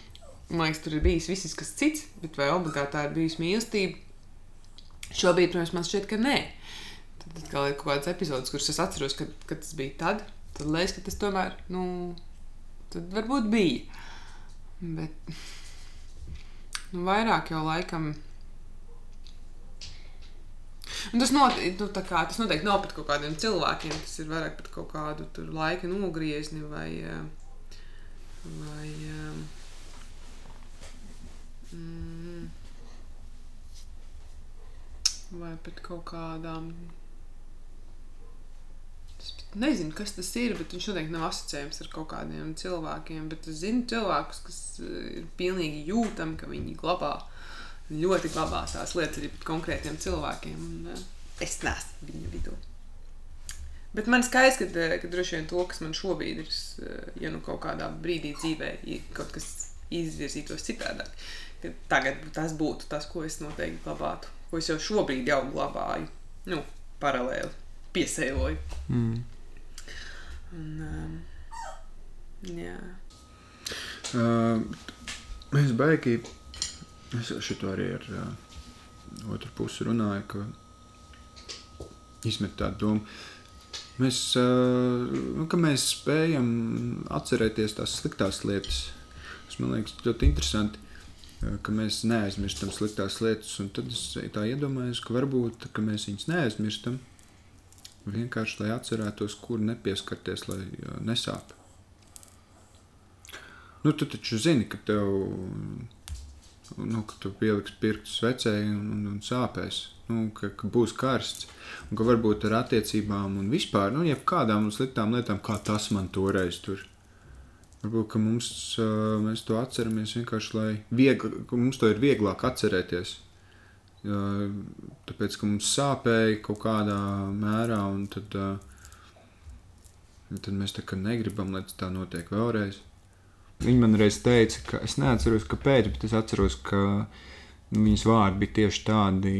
Man liekas, tur ir bijis viss kas cits, bet vai obligāti tā ir bijusi mīlestība? Šobrīd, protams, man šķiet, ka nē. Tad atkal ir kaut kāds epizodes, kurus es atceros, kad, kad tas bija tad. Tad liekas, ka tas tomēr, nu, tad varbūt bija. Bet nu, vairāk jau laikam. Un tas, not, nu, kā, tas noteikti nav pat kaut kādiem cilvēkiem. Tas ir vairāk pat kaut kādu laika nogriezni vai. eh, vai eh, mm, vai pat kaut kādām. Es nezinu, kas tas ir, bet viņš noteikti nav asociējams ar kaut kādiem cilvēkiem. Bet es zinu cilvēkus, kas eh, ir pilnīgi jūtami, ka viņi glabā, ļoti glabā tās lietas arī pat konkrētiem cilvēkiem. Un, eh, es neesmu viņu vidū. Bet man skaidrs, ka, eh, ka droši vien to, kas man šobrīd ir, ja nu kaut kādā brīdī dzīvē ja kaut kas izvirzītos citādāk, ka tagad tas būtu tas, ko es noteikti glabātu, ko es jau šobrīd jau glabāju, nu, paralēli piesēloju. Mm. Un, um, jā. Uh, mēs baigi. Es šo arī ar uh, otru pusi runāju, ka izmet tādu domu. Mēs, uh, nu, ka mēs spējam atcerēties tās sliktās lietas. Tas man liekas ļoti interesanti, ka mēs neaizmirstam sliktās lietas. Tad es tā iedomājos, ka varbūt ka mēs viņus neaizmirstam. Vienkārši lai atcerētos, kur nepieskarties, lai uh, nesāp. Nu, tu taču zini, ka tev, nu, ka tu pieliksi pirkstu svecēji un, un, un sāpēs. Nu, ka, ka būs karsts. Un ka varbūt ar attiecībām un vispār, nu, jebkādām sliktām lietām, kā tas man toreiz tur. Varbūt, mums, mēs to atceramies vienkārši, lai viegli, mums to ir vieglāk atcerēties. Tāpēc, ka mums sāpēja kaut kādā mērā, un tad, tad mēs tā kā negribam, lai tā notiek vēlreiz. Viņa man reiz teica, ka es neatceros, kāpēc, bet es atceros, ka nu, viņas vārdi bija tieši tādi,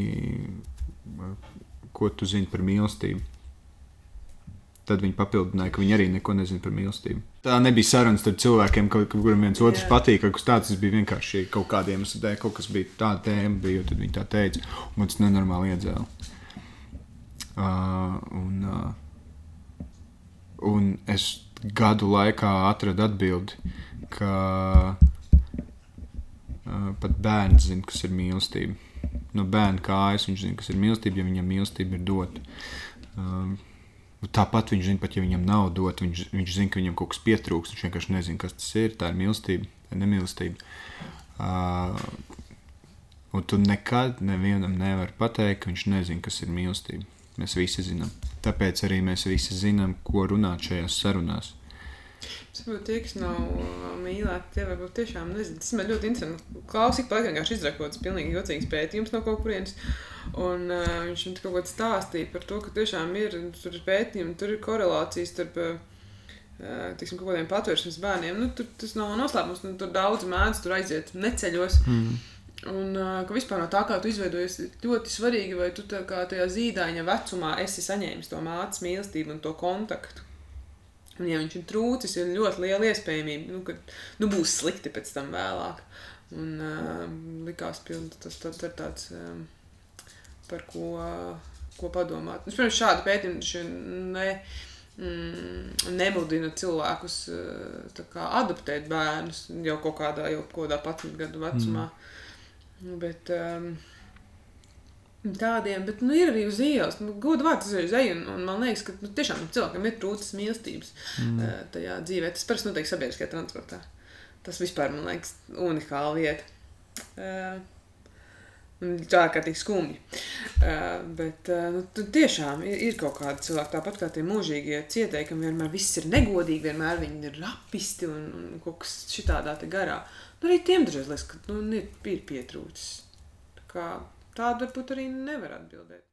ko tu zini par mīlestību. Tad viņi papildināja, ka viņi arī neko nezina par mīlestību. Tā nebija saruna starp cilvēkiem, kuriem viens otrs patīk, kaut kas tāds. Tas bija vienkārši kaut kādiem iemesliem, dēļ, kaut kas bija tāda tēma, bija, tad viņi tā teica, un tas nenormāli iedzēla. Uh, un, uh, un es gadu laikā atradu atbildi, ka uh, pat bērns zina, kas ir mīlestība. No bērna kājas viņš zina, kas ir mīlestība, ja viņam mīlestība ir dota. Um, tāpat viņš zina, pat ja viņam nav dota, viņš, viņš zina, ka viņam kaut kas pietrūks. Viņš vienkārši nezina, kas tas ir. Tā ir mīlestība, tā ir nemīlestība. Uh, un tu nekad nevienam nevari pateikt, ka viņš nezina, kas ir mīlestība. Mēs visi zinām. Tāpēc arī mēs visi zinām, ko runāt šajās sarunās. Saprotu, tie, kas nav ā, mīlēti, tie varbūt tiešām nezina. Tas man ļoti interesanti. Klausīt, paliek vienkārši izrakots pilnīgi jocīgs pētījums no kaut kurienes. Un uh, viņš man kaut ko stāstīja par to, ka tiešām ir, tur ir pētījumi, tur ir korelācijas starp uh, tiksim, kaut kādiem patvērsmes bērniem. Nu, tur tas nav noslēpums, nu, tur daudz mēdz tur aiziet neceļos. Mm. Un uh, ka vispār no tā, kā tu izveidojies, ļoti svarīgi, vai tu tā kā tajā zīdaiņa vecumā esi saņēmis to mātes mīlestību un to kontaktu. Un, ja viņš ir trūcis, ir ļoti liela iespējamība, nu, ka nu, būs slikti pēc tam vēlāk. Un uh, likās, ka tas, tas ir tāds, um, par ko, ko padomāt. Es, protams, šādu pētījumu ne, mm, nemudina cilvēkus uh, kā adoptēt bērnus jau kaut kādā, jau kaut kādā 11 gadu vecumā. Mm. Bet, um, Tādiem, bet nu, ir arī uz ielas. Nu, Godu vārds uz eju, un, un man liekas, ka nu, tiešām cilvēkam ir trūcis mīlestības mm. uh, tajā dzīvē. Tas parasti notiek sabiedriskajā transportā. Tas vispār man liekas unikāla vieta. Uh, Un tā kā tik skumji. Uh, bet uh, nu, tiešām ir, ir kaut kādi cilvēki, tāpat kā tie mūžīgie cietēji, kam vienmēr viss ir negodīgi, vienmēr viņi ir rapisti un, un kaut kas šitādā garā. Nu, arī tiem dažreiz liekas, ka nu, ir, ir pietrūcis. Tā kā tādu varbūt arī nevar atbildēt.